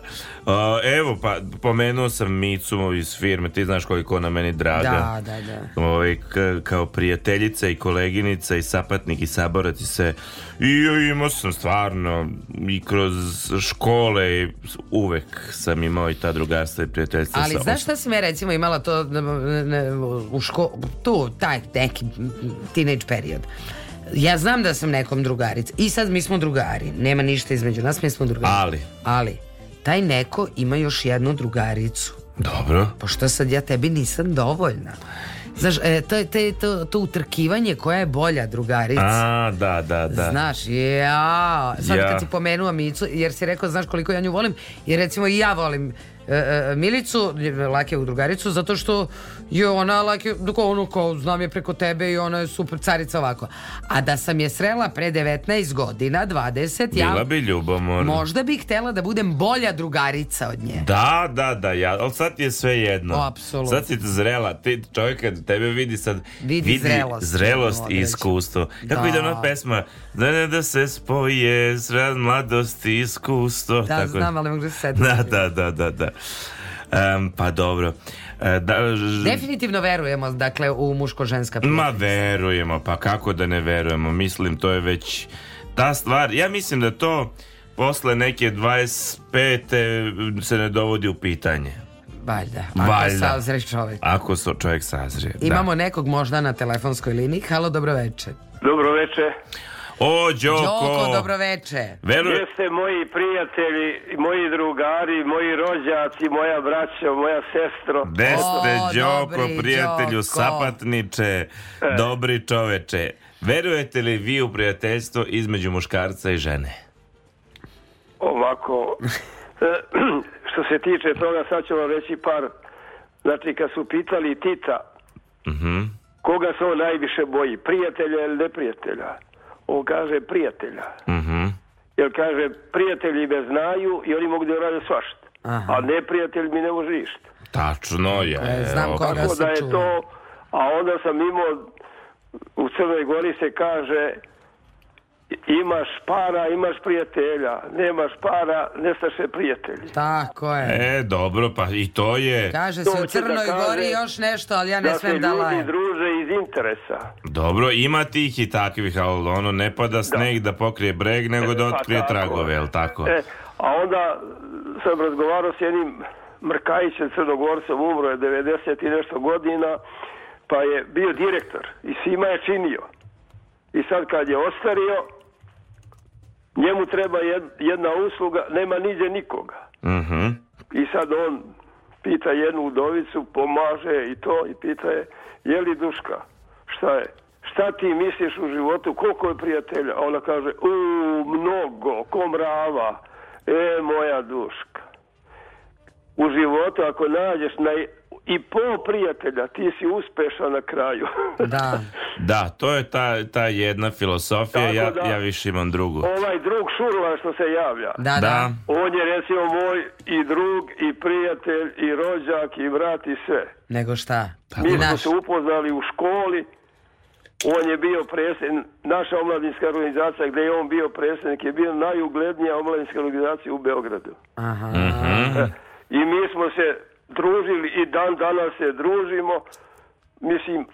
E, evo, pa, pomenuo sam Micu iz firme, ti znaš koliko ona meni draga. Da, da, da. Ove, ovaj, kao prijateljica i koleginica i sapatnik i saborac i se... I imao sam stvarno i kroz škole i uvek sam imao i ta drugarstva i prijateljstva. Ali znaš šta sam ja recimo imala to ne, da, da, u ško, tu, taj neki teenage period. Ja znam da sam nekom drugarica i sad mi smo drugari, nema ništa između nas, mi smo drugari. Ali? Ali, taj neko ima još jednu drugaricu. Dobro. Pa što sad ja tebi nisam dovoljna? Znaš, e, to, te, to, to utrkivanje koja je bolja drugarica. A, da, da, da. Znaš, ja, sad ja. kad si pomenuo Micu, jer si rekao, znaš koliko ja nju volim, jer recimo i ja volim e, e, Milicu, Lakevu drugaricu, zato što i ona like, ono kao znam je preko tebe i ona je super carica ovako. A da sam je srela pre 19 godina, 20, Bila ja... bi ljubomorna. Možda bih htela da budem bolja drugarica od nje. Da, da, da, ja, ali sad je sve jedno. O, apsolutno. Sad si zrela, ti čovjek kad tebe vidi sad, vidi, vidi zrelost, zrelost i iskustvo. Kako da. ide ona pesma? Da ne da se spoje sred mladosti i iskustvo. Da, Tako... znam, ali mogu da se Da, da, da, da, da. Um, pa dobro. E, da, Definitivno verujemo dakle u muško-ženska prijateljstva. Ma verujemo, pa kako da ne verujemo? Mislim to je već ta stvar. Ja mislim da to posle neke 25 se ne dovodi u pitanje. Valjda, ako Valjda. sazreš čovjek. Ako so čovjek sazrije. Da. Imamo da. nekog možda na telefonskoj liniji. Halo, dobro večer. Dobro večer. O, Đoko. Đoko, dobroveče. Veru... Jeste moji prijatelji, moji drugari, moji rođaci, moja braća, moja sestro. Deste, Đoko, prijatelju, Đoko. sapatniče, e. dobri čoveče. Verujete li vi u prijateljstvo između muškarca i žene? Ovako, e, što se tiče toga, sad ću vam reći par, znači kad su pitali Tita, uh mhm. -huh. koga se on najviše boji, prijatelja ili neprijatelja? on kaže prijatelja. Mm-hmm. Jer kaže, prijatelji me znaju i oni mogu da rade svašta. Aha. A neprijatelj mi ne može ništa. Tačno je. E, znam koga da je to, a onda sam imao, u Crnoj Gori se kaže, Imaš para, imaš prijatelja. Nemaš para, nestaše prijatelji. Tako je. E, dobro, pa i to je. Kaže to se u da Crnoj da Gori još nešto, ali ja ne da svem da lajem. Da druže iz interesa. Dobro, ima tih i takvih, ali ono ne pada da. sneg da, da pokrije breg, nego e, da pa otkrije pa, tragove, je li tako? E, a onda sam razgovarao s jednim Mrkajićem Crnogorcem, umro je 90 i nešto godina, pa je bio direktor i svima je činio. I sad kad je ostario, njemu treba jedna usluga, nema niđe nikoga. Uh-huh. I sad on pita jednu udovicu, pomaže i to, i pita je, je li duška? Šta je? Šta ti misliš u životu? Koliko je prijatelja? A ona kaže, u, mnogo, komrava. E, moja duška u životu ako nađeš na i pol prijatelja, ti si uspešan na kraju. da. da, to je ta, ta jedna filosofija, ja, da, ja više imam drugu. Ovaj drug Šurla što se javlja. Da, da, da. On je recimo moj i drug, i prijatelj, i rođak, i brat, i sve. Nego šta? Pa, Mi smo se upoznali u školi, on je bio predsednik, naša omladinska organizacija gde je on bio predsednik je bio najuglednija omladinska organizacija u Beogradu. Aha. Mm -hmm i mi smo se družili i dan danas se družimo. Mislim,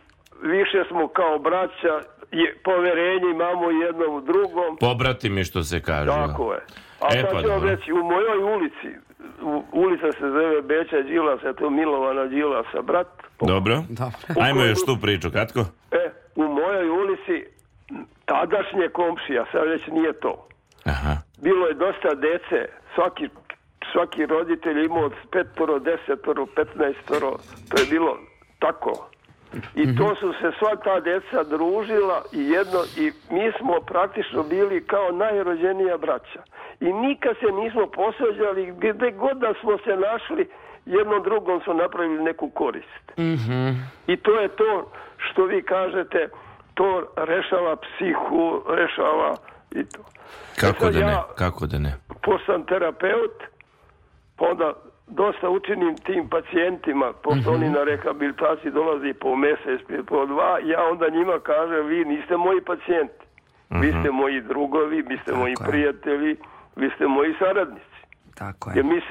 više smo kao braća, je, poverenje imamo jedno u drugom. Pobrati mi što se kaže. Da. Tako je. A e, pa, ću reći, u mojoj ulici, ulica se zove Beća Đilasa, to Milovana Đilasa, brat. Dobro, Dobro. ajmo još tu priču, kratko. E, u mojoj ulici tadašnje komšija, sad već nije to. Aha. Bilo je dosta dece, svaki svaki roditelj imao od petoro, desetoro, petnaestoro, to je bilo tako. I to mhm. su se sva ta deca družila i jedno i mi smo praktično bili kao najrođenija braća. I nikad se nismo posveđali, gde god da smo se našli, jednom drugom su napravili neku korist. Mm-hmm. I to je to što vi kažete, to rešava psihu, rešava i to. E kako e da ne, kako da ne? Pošto sam terapeut, Pa onda dosta učinim tim pacijentima, pošto mm oni na rehabilitaciji dolazi po mjesec, po dva, ja onda njima kažem, vi niste moji pacijenti, vi mhm. ste moji drugovi, vi ste Tako moji je. prijatelji, vi ste moji saradnici. Tako je. Jer mi,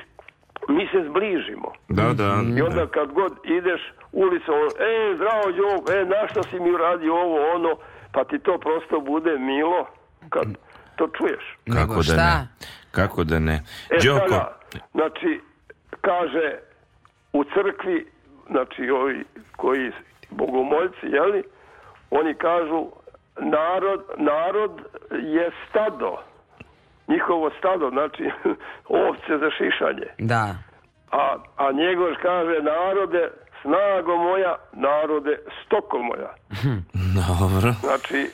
mi se zbližimo. Da, da. I onda kad god ideš ulicom, e, zdravo Đov, e, našta si mi uradio ovo, ono, pa ti to prosto bude milo kad To čuješ? Kako Nego, da šta? ne? Kako da ne? E, Đoko... Sada, da. znači, kaže u crkvi, znači ovi koji bogomoljci, jeli, oni kažu narod, narod je stado. Njihovo stado, znači ovce za šišanje. Da. A, a njegoš kaže narode, snago moja, narode, stoko moja. Hm. Dobro. Znači,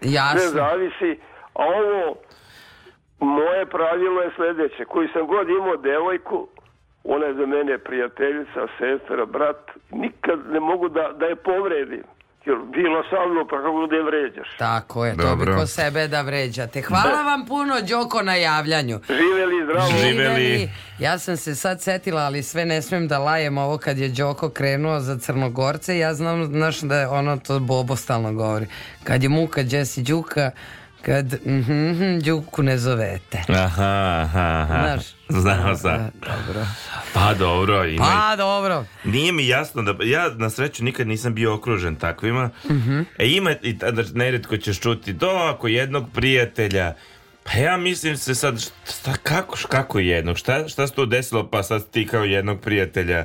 Jasno. ne zavisi A ovo, moje pravilo je sledeće. Koji sam god imao devojku, ona je za mene prijateljica, sestra, brat. Nikad ne mogu da, da je povredim. Jer bilo sa mnom, pa kako da je vređaš. Tako je, Dobro. to bi ko sebe da vređate. Hvala vam puno, Đoko, na javljanju. Živeli, zdravo. Živeli. Ja sam se sad setila, ali sve ne smijem da lajem ovo kad je Đoko krenuo za Crnogorce. Ja znam, znaš da je ono to Bobo stalno govori. Kad je muka Jesse Đuka, Kad mm, Đuku ne zovete. Aha, aha, aha. Znaš? Znao sam. Da, dobro. Pa dobro. Ima... Pa dobro. Nije mi jasno da... Ja na sreću nikad nisam bio okružen takvima. Mm -hmm. E ima i tada neredko ćeš čuti to ako jednog prijatelja pa ja mislim se sad, šta, kako, kako jednog, šta, šta se to desilo pa sad ti kao jednog prijatelja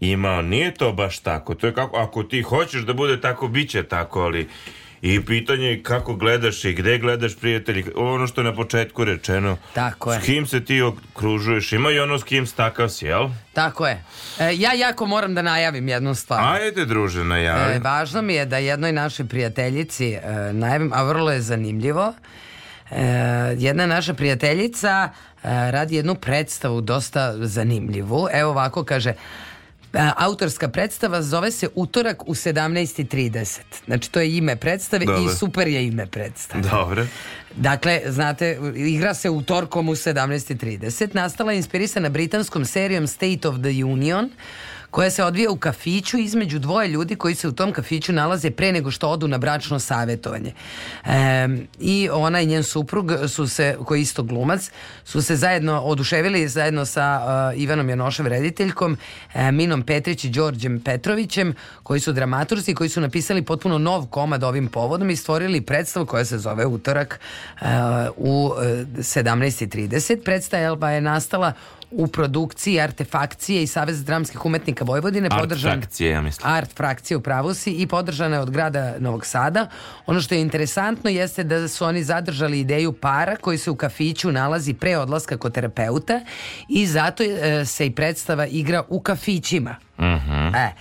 imao, nije to baš tako, to je kako, ako ti hoćeš da bude tako, bit će tako, ali I pitanje je kako gledaš i gde gledaš prijatelji, ono što je na početku rečeno. Tako je. S kim se ti okružuješ, ima i ono s kim stakav si, jel? Tako je. E, ja jako moram da najavim jednu stvar. Ajde, druže, najavi. E, važno mi je da jednoj našoj prijateljici e, najavim, a vrlo je zanimljivo. e, Jedna naša prijateljica e, radi jednu predstavu dosta zanimljivu. Evo ovako kaže, Autorska predstava zove se Utorak u 17.30. Znači, to je ime predstave Dobre. i super je ime predstave. Dobre. Dakle, znate, igra se utorkom u 17.30. Nastala je inspirisana britanskom serijom State of the Union, koja se odvija u kafiću između dvoje ljudi koji se u tom kafiću nalaze pre nego što odu na bračno savetovanje. E, I ona i njen suprug su se, koji je isto glumac, su se zajedno oduševili zajedno sa uh, Ivanom Janošev rediteljkom, e, Minom Petrić i Đorđem Petrovićem, koji su dramaturzi koji su napisali potpuno nov komad ovim povodom i stvorili predstavu koja se zove Utorak e, u 17.30. Predstava je nastala u produkciji artefakcije i Savez dramskih umetnika Vojvodine art podržan frakcije, ja mislim. Art frakcije u pravu si i podržana je od grada Novog Sada. Ono što je interesantno jeste da su oni zadržali ideju para koji se u kafiću nalazi pre odlaska kod terapeuta i zato e, se i predstava igra u kafićima. Uh mhm. -huh. e,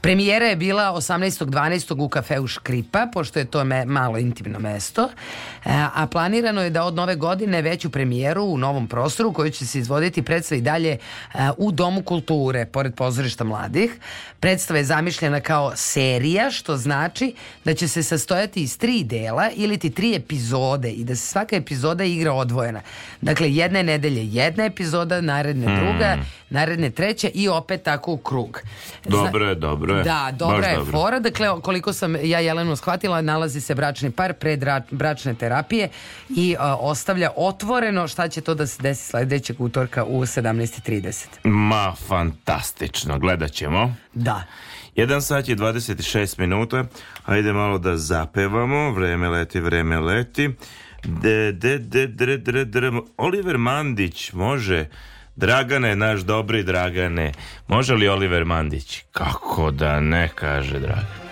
Premijera je bila 18.12. u kafeu Škripa, pošto je to me, malo intimno mesto, e, a planirano je da od nove godine veću premijeru u novom prostoru koju će se izvoditi predstava i dalje e, u Domu kulture, pored pozorišta mladih. Predstava je zamišljena kao serija, što znači da će se sastojati iz tri dela ili ti tri epizode i da se svaka epizoda igra odvojena. Dakle, jedne nedelje jedna epizoda, naredne hmm. druga, naredne treće i opet tako u krug. Dobro je, dobro je. Da, dobra je dobro. fora. Dakle, koliko sam ja Jelenu shvatila, nalazi se bračni par pred bračne terapije i a, e, ostavlja otvoreno šta će to da se desi sledećeg utorka u 17.30. Ma, fantastično. Gledat ćemo. Da. 1 sat i 26 minuta. Hajde malo da zapevamo. Vreme leti, vreme leti. De, de, de, dre, dre, dre. Oliver Mandić može Dragane, naš dobri Dragane, može li Oliver Mandić? Kako da ne, kaže Dragane.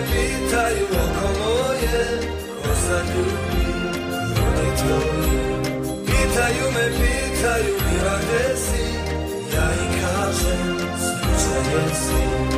me pitaju oko moje Ko za ljubi, ljudi tvoji Pitaju me, pitaju bila gde si Ja im kažem, slučaj jesi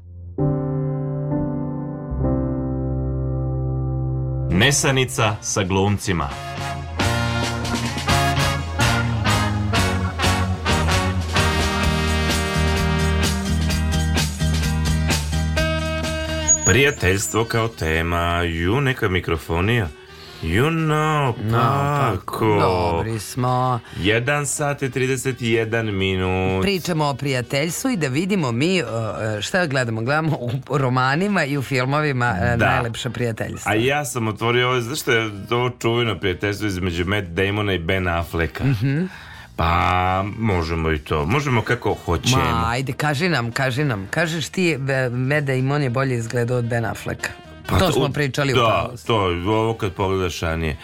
Nesanica sa glumcima. Prijateljstvo kao tema, ju neka mikrofonija – you know, kako? No, pa, dobri smo. 1 sat i 31 minut. Pričamo o prijateljstvu i da vidimo mi e, šta gledamo. Gledamo u romanima i u filmovima e, da. najlepša prijateljstva. A ja sam otvorio ovo, znaš što je ovo čuveno prijateljstvo između Matt Damona i Ben Afflecka? Mhm. Mm pa možemo i to. Možemo kako hoćemo. Ma, ajde, kaži nam, kaži nam. Kažeš ti, e, Meda Imon je bolje izgledao od Ben Afflecka. Pa to, to smo pričali da, upravo. to, ovo kad pogledaš ranije.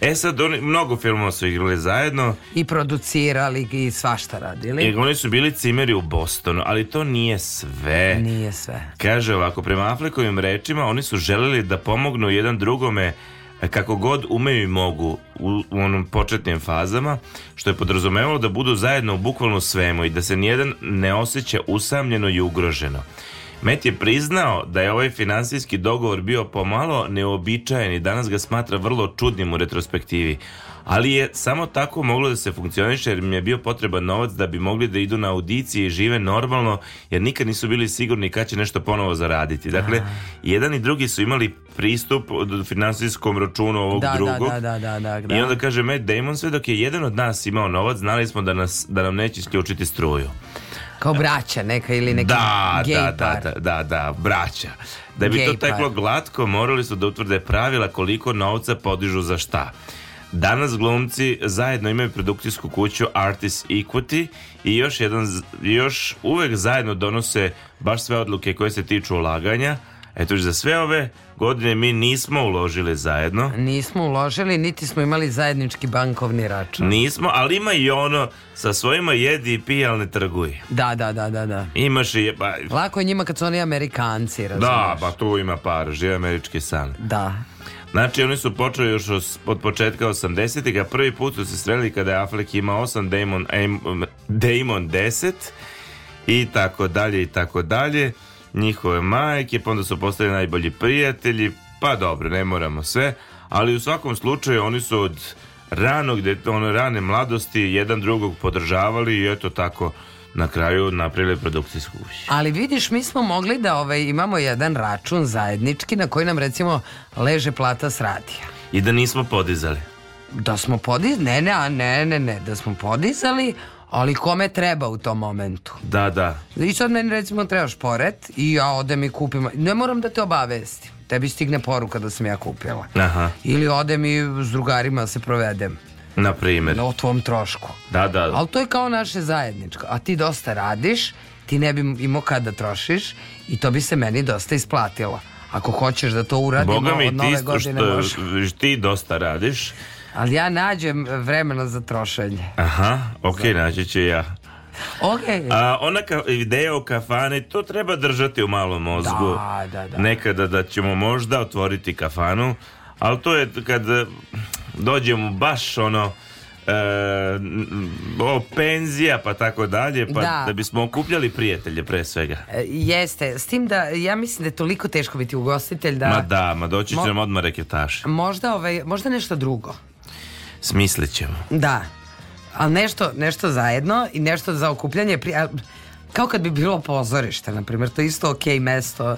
E sad, oni, mnogo filmova su igrali zajedno. I producirali i svašta radili. I oni su bili cimeri u Bostonu, ali to nije sve. Nije sve. Kaže ovako, prema Aflekovim rečima, oni su želeli da pomognu jedan drugome e, kako god umeju i mogu u, u onom početnim fazama, što je podrazumevalo da budu zajedno u bukvalno svemu i da se nijedan ne osjeća usamljeno i ugroženo. Met je priznao da je ovaj finansijski dogovor bio pomalo neobičajen i danas ga smatra vrlo čudnim u retrospektivi, ali je samo tako moglo da se funkcioniše jer im je bio potreban novac da bi mogli da idu na audicije i žive normalno jer nikad nisu bili sigurni kad će nešto ponovo zaraditi. Dakle, Aha. jedan i drugi su imali pristup finansijskom računu ovog da, da, drugog. Da, da, da, da, da, I onda kaže Matt Damon sve dok je jedan od nas imao novac znali smo da, nas, da nam neće isključiti struju. Kao da. braća neka ili neki da, da gay da, par. da, da, da, braća. Da bi gay to teklo par. glatko, morali su da utvrde pravila koliko novca podižu za šta. Danas glumci zajedno imaju produkcijsku kuću Artist Equity i još, jedan, još uvek zajedno donose baš sve odluke koje se tiču ulaganja, Eto, za sve ove godine mi nismo uložili zajedno. Nismo uložili, niti smo imali zajednički bankovni račun. Nismo, ali ima i ono, sa svojima jedi i pije, ali ne trguje. Da, da, da, da. da. Imaš i... Pa... Lako je njima kad su oni amerikanci, razumiješ? Da, pa tu ima par, žive američki san. Da. Znači, oni su počeli još od početka 80-ih, a prvi put su se sreli kada je Affleck imao 8, Damon, Damon 10 i tako dalje i tako dalje njihove majke, pa onda su postali najbolji prijatelji, pa dobro, ne moramo sve, ali u svakom slučaju oni su od ranog, ono, rane mladosti jedan drugog podržavali i eto tako na kraju napravili produkcijsku kuću. Ali vidiš, mi smo mogli da ovaj, imamo jedan račun zajednički na koji nam recimo leže plata s radija. I da nismo podizali. Da smo podizali, ne, ne, ne, ne, ne, da smo podizali, ali kome treba u tom momentu. Da, da. I sad meni recimo treba šporet i ja odem i kupim, ne moram da te obavestim, tebi stigne poruka da sam ja kupila. Aha. Ili odem i s drugarima da se provedem. Na primjer. Na tvom trošku. Da, da. Ali to je kao naše zajedničko. A ti dosta radiš, ti ne bi imao kada da trošiš i to bi se meni dosta isplatilo. Ako hoćeš da to uradimo Boga mi, ti, godine što, ti dosta radiš Ali ja nađem vremena za trošenje. Aha, ok, Znam. naći će ja. Okay. A ona ka, ideja o kafani, to treba držati u malom mozgu. Da, da, da. Nekada da ćemo možda otvoriti kafanu, ali to je kad e, dođemo baš ono e, o penzija pa tako dalje, pa da. da bismo okupljali prijatelje pre svega. E, jeste, s tim da ja mislim da je toliko teško biti ugostitelj da... Ma da, ma doći će nam odmah reketaš. Možda, ovaj, možda nešto drugo. Smislit ćemo. Da. Ali nešto, nešto zajedno i nešto za okupljanje. Pri... Kao kad bi bilo pozorište, na primjer, to je isto okay mesto.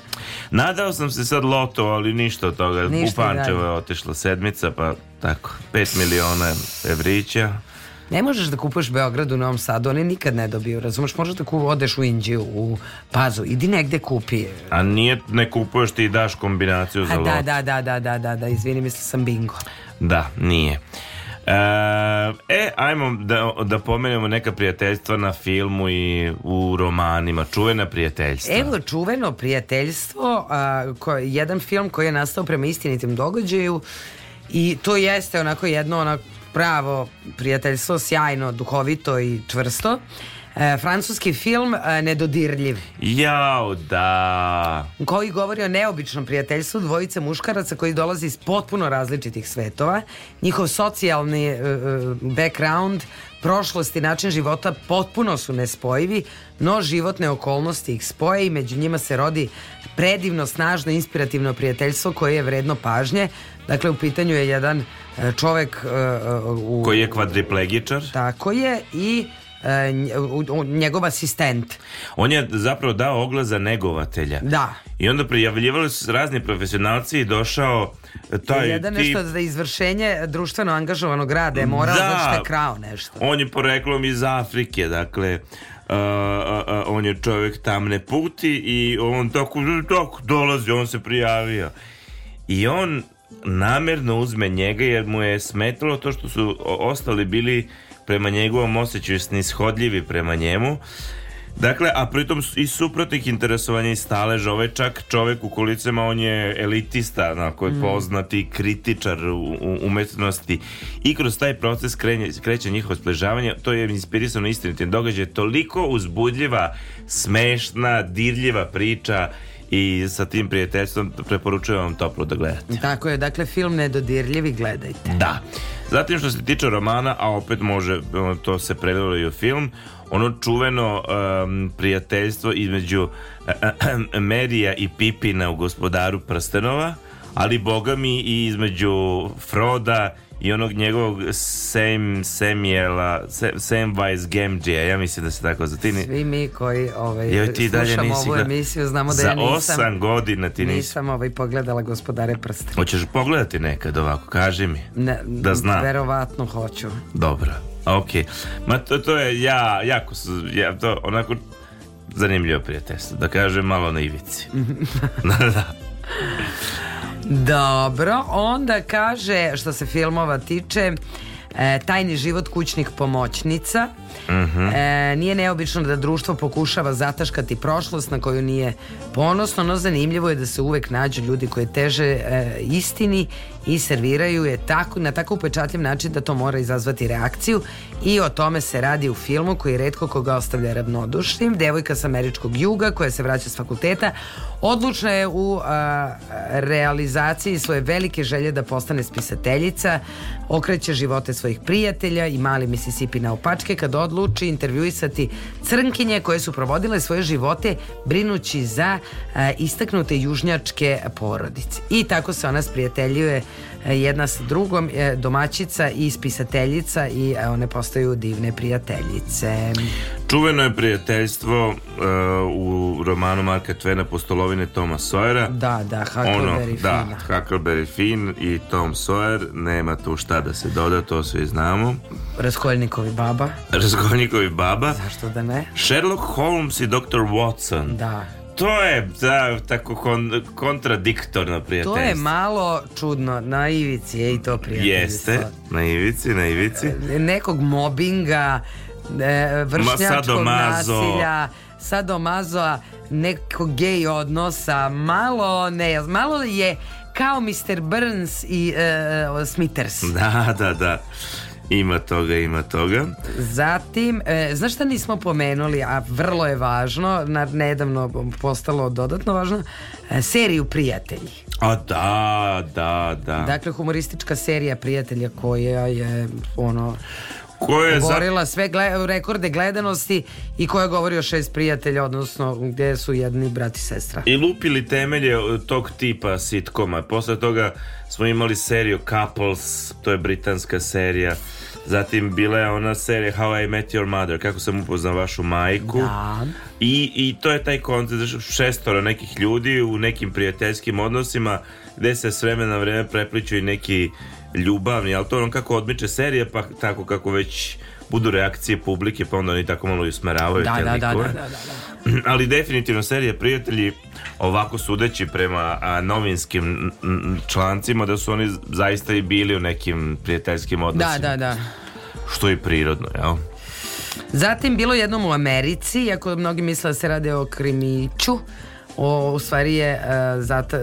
Nadao sam se sad loto, ali ništa od toga. Ništa U Pančevo da. je otišla sedmica, pa tako, 5 miliona evrića. Ne možeš da kupuješ Beograd u Novom Sadu, oni nikad ne dobiju, razumeš? Možeš da kup, odeš u Indiju, u Pazu, idi negde kupi. A nije, ne kupuješ ti i daš kombinaciju za A, lot. Da, da, da, da, da, da, da, izvini, mislila sam bingo. Da, nije. E, ajmo da, da pomenemo neka prijateljstva na filmu i u romanima, čuvena prijateljstva. Evo, čuveno prijateljstvo, a, ko, jedan film koji je nastao prema istinitim događaju i to jeste onako jedno onako pravo prijateljstvo, sjajno, duhovito i čvrsto. E, francuski film e, Nedodirljiv. Jao, da. Koji govori o neobičnom prijateljstvu dvojice muškaraca koji dolaze iz potpuno različitih svetova. Njihov socijalni e, e, background, prošlost i način života potpuno su nespojivi, no životne okolnosti ih spoje i među njima se rodi predivno, snažno, inspirativno prijateljstvo koje je vredno pažnje. Dakle, u pitanju je jedan čovek... u, koji je kvadriplegičar. Tako je i Eh, njegov asistent. On je zapravo dao oglas za negovatelja. Da. I onda prijavljivali su razni profesionalci i došao eh, taj Jedan tip... nešto za izvršenje društveno angažovanog rada je morao da, zato krao nešto. On je poreklom iz Afrike, dakle a, a, a, on je čovjek tamne puti i on tako, tako dolazi, on se prijavio. I on namerno uzme njega jer mu je smetalo to što su ostali bili prema njegovom osjećaju snishodljivi prema njemu. Dakle, a pritom i suprotnih interesovanja i stalež, ovaj čak čovek u kolicama, on je elitista, onako je mm. poznati kritičar u, umetnosti i kroz taj proces krenje, kreće njihovo spležavanje, to je inspirisano istinitim događaj, toliko uzbudljiva, smešna, dirljiva priča i sa tim prijateljstvom preporučujem vam toplo da gledate. Tako je, dakle film Nedodirljivi gledajte. Da. Zatim što se tiče romana, a opet može, to se prelilo i u film, ono čuveno um, prijateljstvo između Merija i Pipina u gospodaru Prstenova, ali boga mi i između Froda i onog njegovog Sam Samuela Sam Vice Gamgea ja mislim da se tako za ti ni... svi mi koji ovaj, Joj, ti dalje nisi ovu emisiju znamo da za ja nisam, 8 godina ti nisam, nisam ovaj, pogledala gospodare prste hoćeš pogledati nekad ovako kaži mi ne, da znam verovatno hoću dobro ok ma to, to je ja jako ja, to onako zanimljivo prijateljstvo da kažem malo na ivici da da Dobro, onda kaže što se filmova tiče E, tajni život kućnih pomoćnica uh mhm. -huh. e, Nije neobično da društvo pokušava zataškati prošlost Na koju nije ponosno No zanimljivo je da se uvek nađu ljudi Koje teže e, istini i serviraju je tako, na tako upečatljiv način da to mora izazvati reakciju i o tome se radi u filmu koji redko koga ostavlja ravnodušnim. Devojka sa američkog juga koja se vraća s fakulteta odlučna je u a, realizaciji svoje velike želje da postane spisateljica, okreće živote svojih prijatelja i mali Mississippi na opačke kad odluči intervjuisati crnkinje koje su provodile svoje živote brinući za a, istaknute južnjačke porodice. I tako se ona sprijateljuje E, jedna sa drugom, e, domaćica i spisateljica i e, one postaju divne prijateljice. Čuveno je prijateljstvo uh, u romanu Marka Tvena Postolovine Toma Sojera. Da, da, Huckleberry ono, da, Finn. Da, Huckleberry Finn i Tom Sawyer, nema tu šta da se doda, to svi znamo. Raskolnikovi baba. Raskolnikovi baba. Zašto da ne? Sherlock Holmes i Dr. Watson. Da to je da, tako kon, kontradiktorno prijateljstvo. To je malo čudno, na ivici je i to prijateljstvo. Jeste, na ivici, na ivici. E, nekog mobinga, e, vršnjačkog nasilja, sadomazoa, nekog gej odnosa, malo ne, malo je kao Mr. Burns i uh, Smithers. Da, da, da. Ima toga, ima toga. Zatim, e, znaš šta nismo pomenuli, a vrlo je važno, na, nedavno postalo dodatno važno, e, seriju Prijatelji. A da, da, da. Dakle, humoristička serija Prijatelja koja je ono koja je za... sve gled, rekorde gledanosti i koja govori o šest prijatelja, odnosno gdje su jedni brat i sestra. I lupili temelje tog tipa sitkoma. Posle toga smo imali seriju Couples, to je britanska serija. Zatim bila je ona serija How I Met Your Mother, kako sam upoznao vašu majku. Da. I, I to je taj koncept šestora nekih ljudi u nekim prijateljskim odnosima gdje se s vremena na vreme prepliču neki ljubavni, ali to je on kako odmiče serije, pa tako kako već budu reakcije publike, pa onda oni tako malo i usmeravaju da, te da, da likove. Da, da, da, da, Ali definitivno serija Prijatelji, ovako sudeći prema novinskim člancima, da su oni zaista i bili u nekim prijateljskim da, odnosima. Da, da, da. Što je prirodno, jel? Zatim, bilo jednom u Americi, iako mnogi misle da se rade o krimiću, o, u stvari je uh, zata,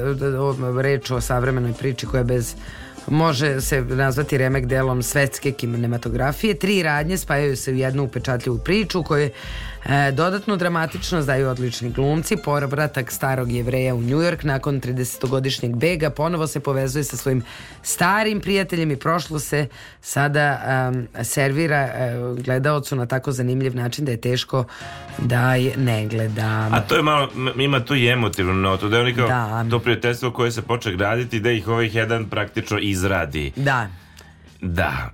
o, reč o savremenoj priči koja bez može se nazvati remek delom svetske kinematografije. Tri radnje spajaju se u jednu upečatljivu priču koje E, dodatno dramatično daju odlični glumci, povratak starog jevreja u Njujork nakon 30-godišnjeg bega ponovo se povezuje sa svojim starim prijateljem i prošlo se sada um, servira um, gledaocu na tako zanimljiv način da je teško da je ne gleda. A to je malo, ima tu i emotivnu notu, da je oni da. to prijateljstvo koje se poče graditi, da ih ovih jedan praktično izradi. Da. Da,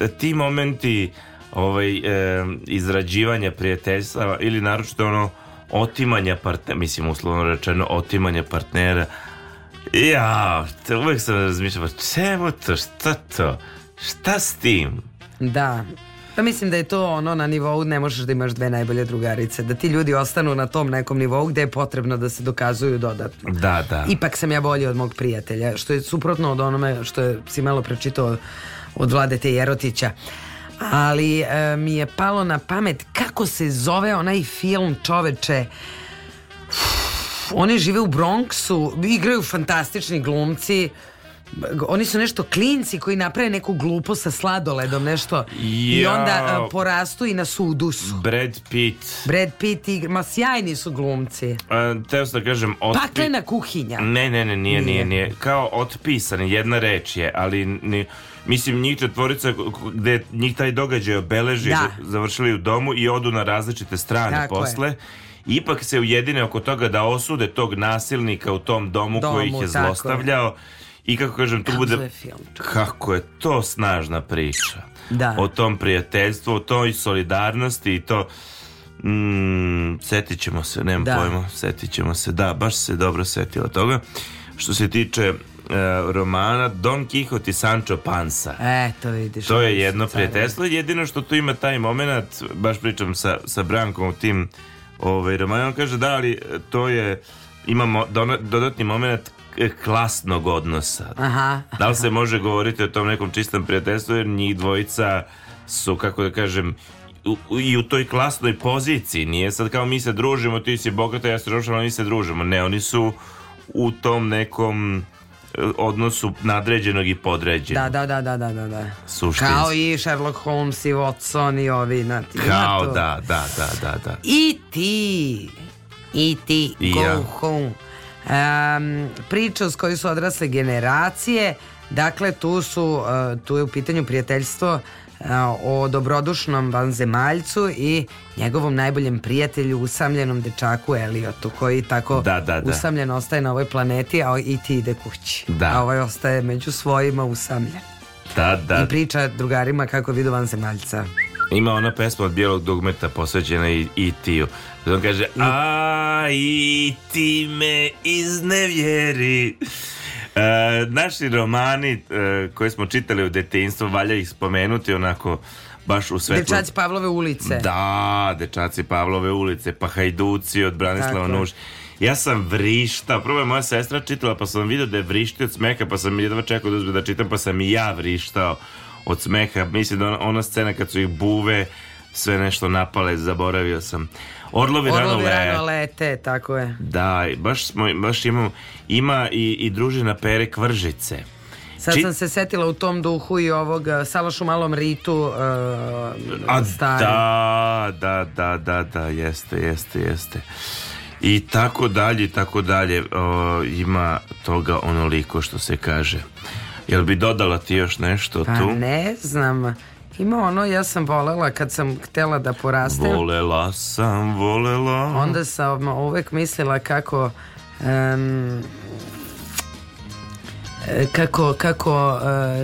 e, ti momenti ovaj, e, izrađivanja prijateljstva ili naročito ono otimanja partnera, mislim uslovno rečeno otimanja partnera. Ja, te uvek sam razmišljala, pa čemu to, šta to, šta s tim? Da, pa mislim da je to ono na nivou ne možeš da imaš dve najbolje drugarice, da ti ljudi ostanu na tom nekom nivou gde je potrebno da se dokazuju dodatno. Da, da. Ipak sam ja bolji od mog prijatelja, što je suprotno od onome što je si malo pročitao od Vlade Jerotića ali e, mi je palo na pamet kako se zove onaj film čoveče Uf, one žive u Bronxu igraju fantastični glumci oni su nešto klinci koji naprave neku glupost sa sladoledom nešto ja, i onda uh, porastu i na sudu su Brad Pitt Brad Pitt i, ma sjajni su glumci uh, teo sam da kažem otpi... paklena kuhinja ne ne ne nije, nije nije kao otpisan jedna reč je ali ni Mislim, njih četvorica gde njih taj događaj obeleži, da. završili u domu i odu na različite strane Tako posle. Je ipak se ujedine oko toga da osude tog nasilnika u tom domu, domu koji ih je zlostavljao. Je i kako kažem, tu kako bude... Je film. Kako je to snažna priča. Da. O tom prijateljstvu, o toj solidarnosti i to... Mm, setit ćemo se, nemam da. pojma, setit ćemo se. Da, baš se dobro setila toga. Što se tiče e, romana Don Quixote i Sancho Panza. E, to vidiš. To je jedno prijateljstvo, jedino što tu ima taj moment, baš pričam sa, sa Brankom u tim ovaj, romanima, on kaže da, ali to je, imamo dodatni moment E, klasnog odnosa. Aha. Da li se može govoriti o tom nekom čistom prijateljstvu jer njih dvojica su, kako da kažem, u, i u toj klasnoj poziciji. Nije sad kao mi se družimo, ti si bogata, ja se družim, mi se družimo. Ne, oni su u tom nekom e, odnosu nadređenog i podređenog. Da, da, da, da, da, da, da. Suštinski. Kao i Sherlock Holmes i Watson i ovi, na ti, Kao, da, da, da, da, da. I ti, i ti, I go ja. home um, priča s kojoj su odrasle generacije dakle tu su e, tu je u pitanju prijateljstvo e, o dobrodušnom vanzemaljcu i njegovom najboljem prijatelju usamljenom dečaku Eliotu koji tako da, da, da. usamljen ostaje na ovoj planeti a i ti ide kući da. a ovaj ostaje među svojima usamljen da, da. i priča drugarima kako vidu vanzemaljca Ima ona pesma od bijelog dugmeta posvećena i, i tiju. Zato kaže, mm. a i ti me iznevjeri. E, naši romani e, koje smo čitali u detinjstvu, valja ih spomenuti onako baš u svetlu. Dečaci Pavlove ulice. Da, Dečaci Pavlove ulice, pa Hajduci od Branislava Nuš. Ja sam vrišta, prvo je moja sestra čitala pa sam vidio da je vrišti od smeka pa sam jedva čekao da uzme da čitam pa sam i ja vrištao od smeha. Mislim da ona, ona scena kad su ih buve sve nešto napale, zaboravio sam. Orlovi, Orlovi rano, lete. rano lete. tako je. Da, baš, smo, baš imamo, ima i, i družina Pere Kvržice. Sad sam se setila u tom duhu i ovog e, Salašu malom ritu uh, A, stari. Da, da, da, da, da, jeste, jeste, jeste. I tako dalje, tako dalje. Uh, ima toga onoliko što se kaže. Jel bi dodala ti još nešto pa tu? Pa ne znam. Ima ono, ja sam volela kad sam htela da porastem. Volela sam, volela. Onda sam uvek mislila kako... Um, kako, kako uh,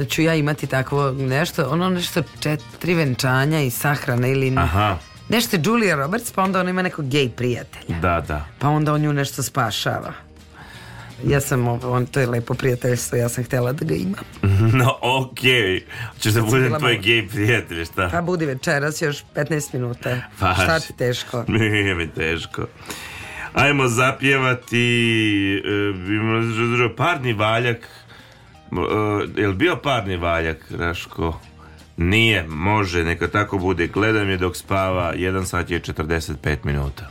ću ja imati takvo nešto, ono nešto četiri venčanja i sahrana ili Aha. nešto je Julia Roberts, pa onda ona ima nekog gej prijatelja. Da, da. Pa onda on nju nešto spašava ja sam, on, to je lepo prijateljstvo, ja sam htela da ga imam. No, okej. Okay. Češ da budem tvoj gej prijatelj, šta? Pa budi večeras još 15 minuta. Pa, šta ti teško? Nije mi teško. Ajmo zapjevati e, parni valjak. E, je li bio parni valjak, Raško? Nije, može, neka tako bude. Gledam je dok spava, 1 sat je 45 minuta.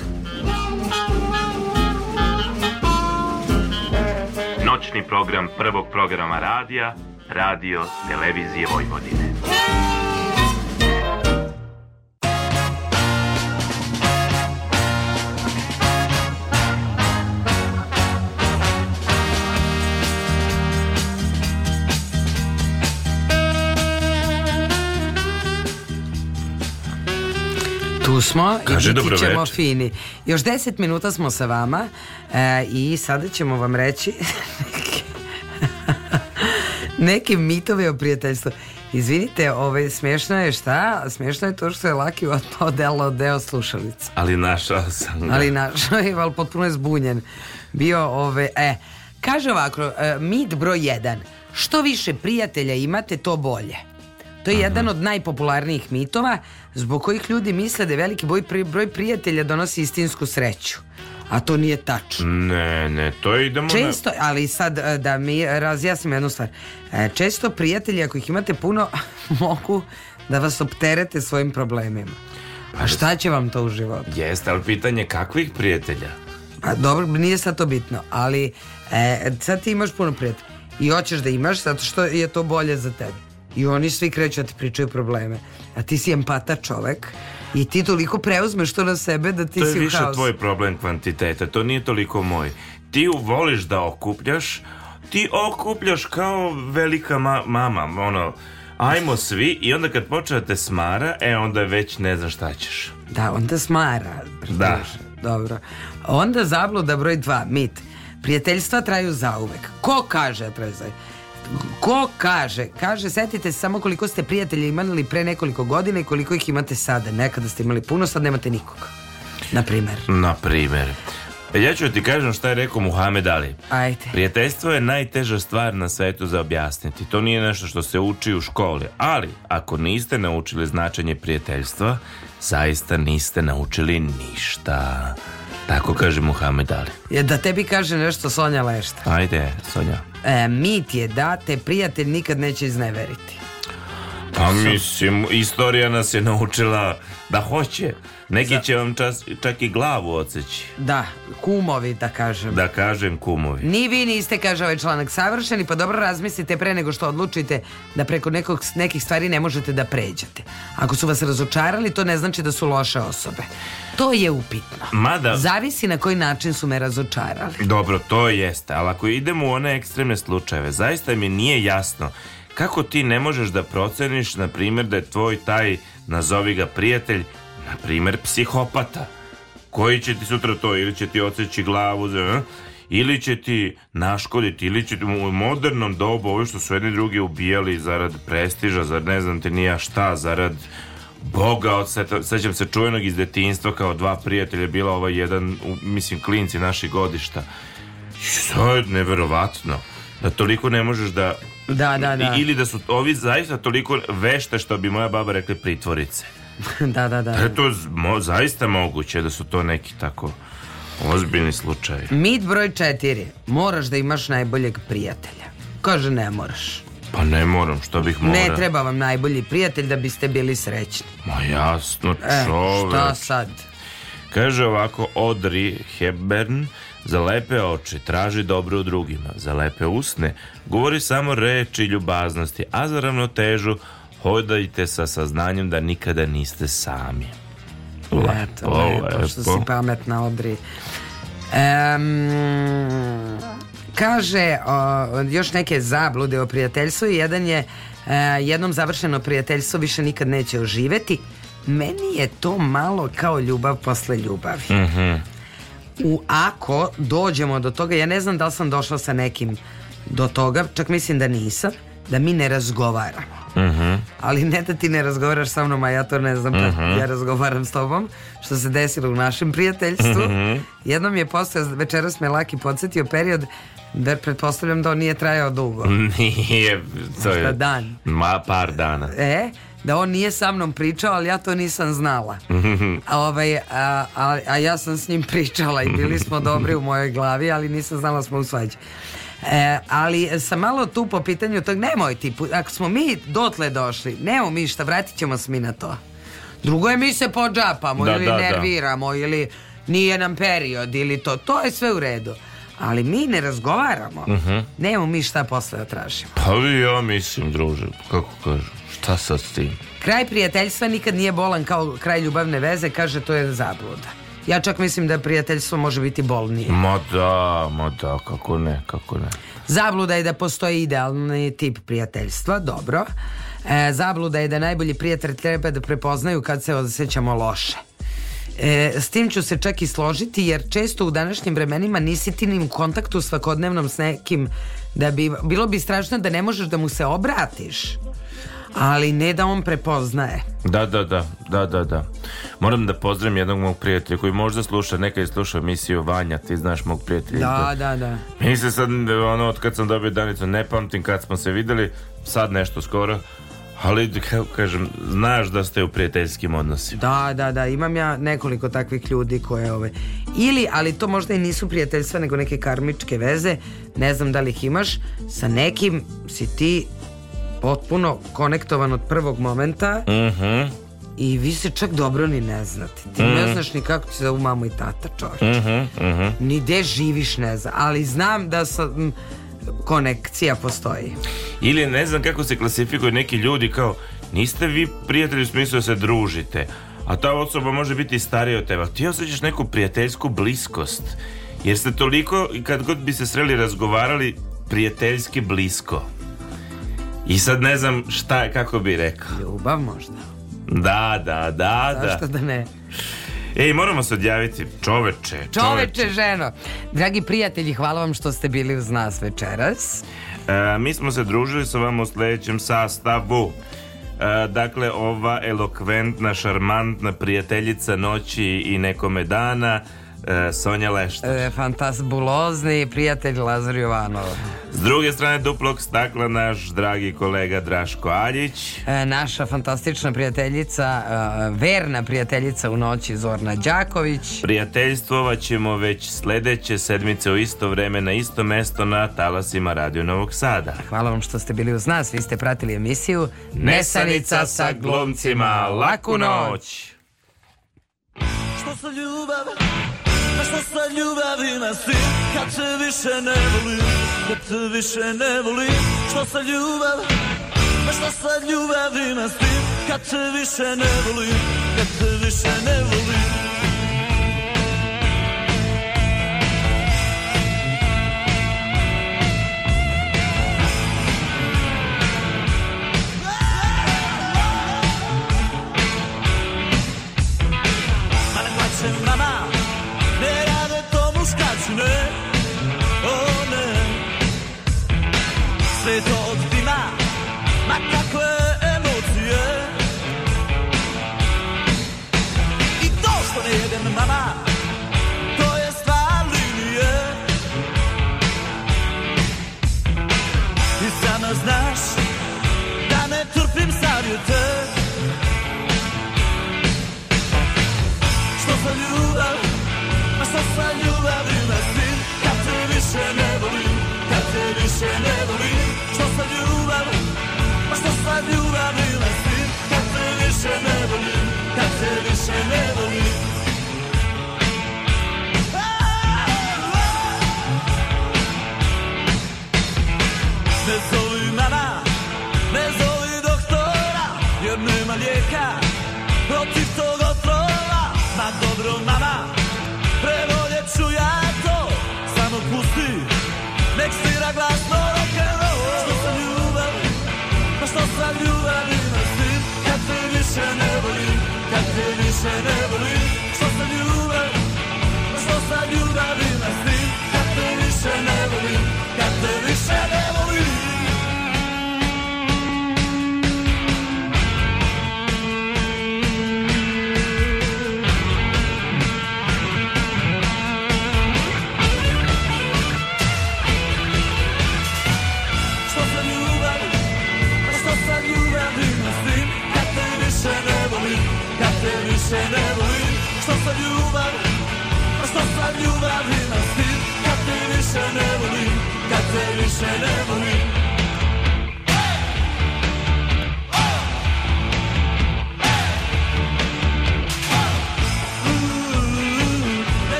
jučerašnji program prvog programa radija, radio televizije Vojvodine. Tu smo Kaže, i biti ćemo fini. Još 10 minuta smo sa vama e, i sada ćemo vam reći neke mitove o prijateljstvu. Izvinite, ovaj, smiješno je šta? Smiješno je to što je Laki otpao delo deo slušalica. Ali našao sam ga. Ali našao je, ali potpuno je zbunjen. Bio ove, ovaj, e, kaže ovako, e, mit broj 1. Što više prijatelja imate, to bolje. To je Aha. jedan od najpopularnijih mitova zbog kojih ljudi misle da veliki broj, broj prijatelja donosi istinsku sreću. A to nije tačno. Ne, ne, to idemo Često, na... ali sad e, da mi razjasnim jednu stvar. E, često prijatelji, ako ih imate puno, mogu da vas opterete svojim problemima. Pa šta će vam to u životu? Jeste, ali pitanje kakvih prijatelja? Pa dobro, nije sad to bitno, ali e, sad ti imaš puno prijatelja i hoćeš da imaš zato što je to bolje za tebe i oni svi kreću da ti pričaju probleme. A ti si empata čovek i ti toliko preuzmeš to na sebe da ti si u To je više haosu. tvoj problem kvantiteta, to nije toliko moj. Ti voliš da okupljaš, ti okupljaš kao velika ma mama, ono, ajmo svi i onda kad počne da te smara, e onda već ne znaš šta ćeš. Da, onda smara. Da. Dobro. Onda zabluda broj dva, mit. Prijateljstva traju zauvek. Ko kaže da traju zauvek? Ko kaže? Kaže, setite se samo koliko ste prijatelja imali pre nekoliko godina i koliko ih imate sada. Nekada ste imali puno, sad nemate nikoga. Na primer. Na primer. Ja ću ti kažem šta je rekao Muhammed Ali. Ajde. Prijateljstvo je najteža stvar na svetu za objasniti. To nije nešto što se uči u školi. Ali, ako niste naučili značenje prijateljstva, zaista niste naučili ništa. Tako kaže Muhammed Ali. Je da tebi kaže nešto Sonja Lešta. Ajde, Sonja. E, mit je da te prijatelj nikad neće izneveriti. Pa mislim, istorija nas je naučila da hoće. Neki za... će vam čas, čak i glavu odseći. Da, kumovi da kažem. Da kažem kumovi. Ni vi niste, kaže ovaj članak, savršeni, pa dobro razmislite pre nego što odlučite da preko nekog, nekih stvari ne možete da pređete. Ako su vas razočarali, to ne znači da su loše osobe. To je upitno. Mada... Zavisi na koji način su me razočarali. Dobro, to jeste, ali ako idemo u one ekstremne slučajeve, zaista mi nije jasno kako ti ne možeš da proceniš, na primjer, da je tvoj taj, nazovi ga prijatelj, na primer psihopata koji će ti sutra to ili će ti oceći glavu ili će ti naškoditi ili će ti u modernom dobu ovo što su jedni drugi ubijali zarad prestiža, zarad ne znam ti nija šta zarad Boga, od, sećam se čujenog iz detinstva kao dva prijatelja, bila ovaj jedan, mislim, klinci naših godišta. Što je neverovatno da toliko ne možeš da... Da, da, da. Ili da su ovi zaista toliko vešte što bi moja baba rekla pritvorice. da, da, da. E to mo, zaista moguće da su to neki tako ozbiljni slučaj. Mit broj četiri. Moraš da imaš najboljeg prijatelja. Kaže ne moraš. Pa ne moram, što bih morao. Ne treba vam najbolji prijatelj da biste bili srećni. Ma jasno, čoveč. E, šta sad? Kaže ovako Audrey Hepburn Za lepe oči traži dobro u drugima Za lepe usne govori samo reči ljubaznosti A za ravnotežu hodajte sa saznanjem da nikada niste sami. Lepo, lepo, lepo što si pametna, Odri. Um, kaže o, još neke zablude o prijateljstvu i jedan je e, jednom završeno prijateljstvo više nikad neće oživeti meni je to malo kao ljubav posle ljubavi mm -hmm. u ako dođemo do toga ja ne znam da li sam došla sa nekim do toga čak mislim da nisam da mi ne razgovaramo. Uh mhm. -huh. Ali ne da ti ne razgovaraš sa mnom, a ja to ne znam, uh mhm. -huh. ja razgovaram s tobom, što se desilo u našem prijateljstvu. Uh mhm. -huh. Jednom je postao, večeras me Laki podsjetio period da pretpostavljam da on nije trajao dugo. Nije, to je... dan. Ma, par dana. E, da on nije sa mnom pričao, ali ja to nisam znala. A, ovaj, a, a, a ja sam s njim pričala i bili smo dobri u mojoj glavi, ali nisam znala da smo u svađi. E, ali sam malo tu po pitanju tog, nemoj ti, ako smo mi dotle došli, nemo mi šta, vratit ćemo se mi na to. Drugo je mi se pođapamo da, ili da, da. nerviramo da. ili nije nam period ili to, to je sve u redu. Ali mi ne razgovaramo. Uh mhm. -huh. Nemo mi šta posle da tražimo. Pa vi ja mislim, druže, kako kažu, šta sad s tim? Kraj prijateljstva nikad nije bolan kao kraj ljubavne veze, kaže to je zabluda. Ja čak mislim da prijateljstvo može biti bolnije. Ma da, ma da, kako ne, kako ne. Zabluda je da postoji idealni tip prijateljstva, dobro. E, zabluda je da najbolji prijatelj treba da prepoznaju kad se osjećamo loše. E, s tim ću se čak i složiti jer često u današnjim vremenima nisi ti ni u kontaktu svakodnevnom s nekim da bi, bilo bi strašno da ne možeš da mu se obratiš ali ne da on prepoznaje. Da, da, da, da, da, da. Moram da pozdravim jednog mog prijatelja koji možda sluša, neka je sluša emisiju Vanja, ti znaš mog prijatelja. Da, da, da. Mi se sad, ono, od kad sam dobio Danicu, ne pamtim kad smo se videli, sad nešto skoro, ali kako kažem, znaš da ste u prijateljskim odnosima. Da, da, da, imam ja nekoliko takvih ljudi koje ove ili ali to možda i nisu prijateljstva nego neke karmičke veze, ne znam da li ih imaš, sa nekim si ti potpuno konektovan od prvog momenta mm -hmm. i vi se čak dobro ni ne znate. Ti mm -hmm. ne mhm. znaš ni kako ti zovu mamu i tata čovječ. Mm -hmm. Ni gde živiš ne zna. Ali znam da sam konekcija postoji. Ili ne znam kako se klasifikuju neki ljudi kao niste vi prijatelji u smislu da se družite, a ta osoba može biti starija od teba. Ti osjećaš neku prijateljsku bliskost. Jer ste toliko, kad god bi se sreli razgovarali, prijateljski blisko. I sad ne znam šta je, kako bi rekao. Ljubav možda. Da, da, da, da. Zašto da ne? Ej, moramo se odjaviti, čoveče, čoveče. Čoveče, ženo. Dragi prijatelji, hvala vam što ste bili uz nas večeras. E, mi smo se družili sa vama u sledećem sastavu. E, dakle, ova elokventna, šarmantna prijateljica noći i nekome dana E, Sonja Lešta. E, bulozni prijatelj Lazar Jovanov. S druge strane duplog stakla naš dragi kolega Draško Aljić. E, naša fantastična prijateljica, e, verna prijateljica u noći Zorna Đaković. Prijateljstvovat ćemo već sledeće sedmice u isto vreme na isto mesto na talasima Radio Novog Sada. Hvala vam što ste bili uz nas, vi ste pratili emisiju Nesanica sa glumcima. Laku noć! Što su ljubav? Pa što sa ljubavi nasim Kad te više ne volim Kad te više ne volim Što sa ljubav Pa što sa ljubavi nasim Kad te više ne volim Kad te više ne volim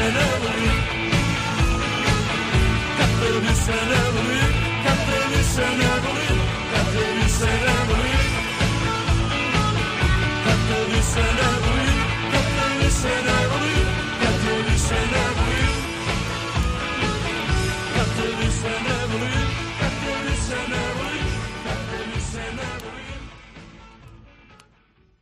senevrée. Kateri senevrée, Kateri senevrée, Kateri senevrée.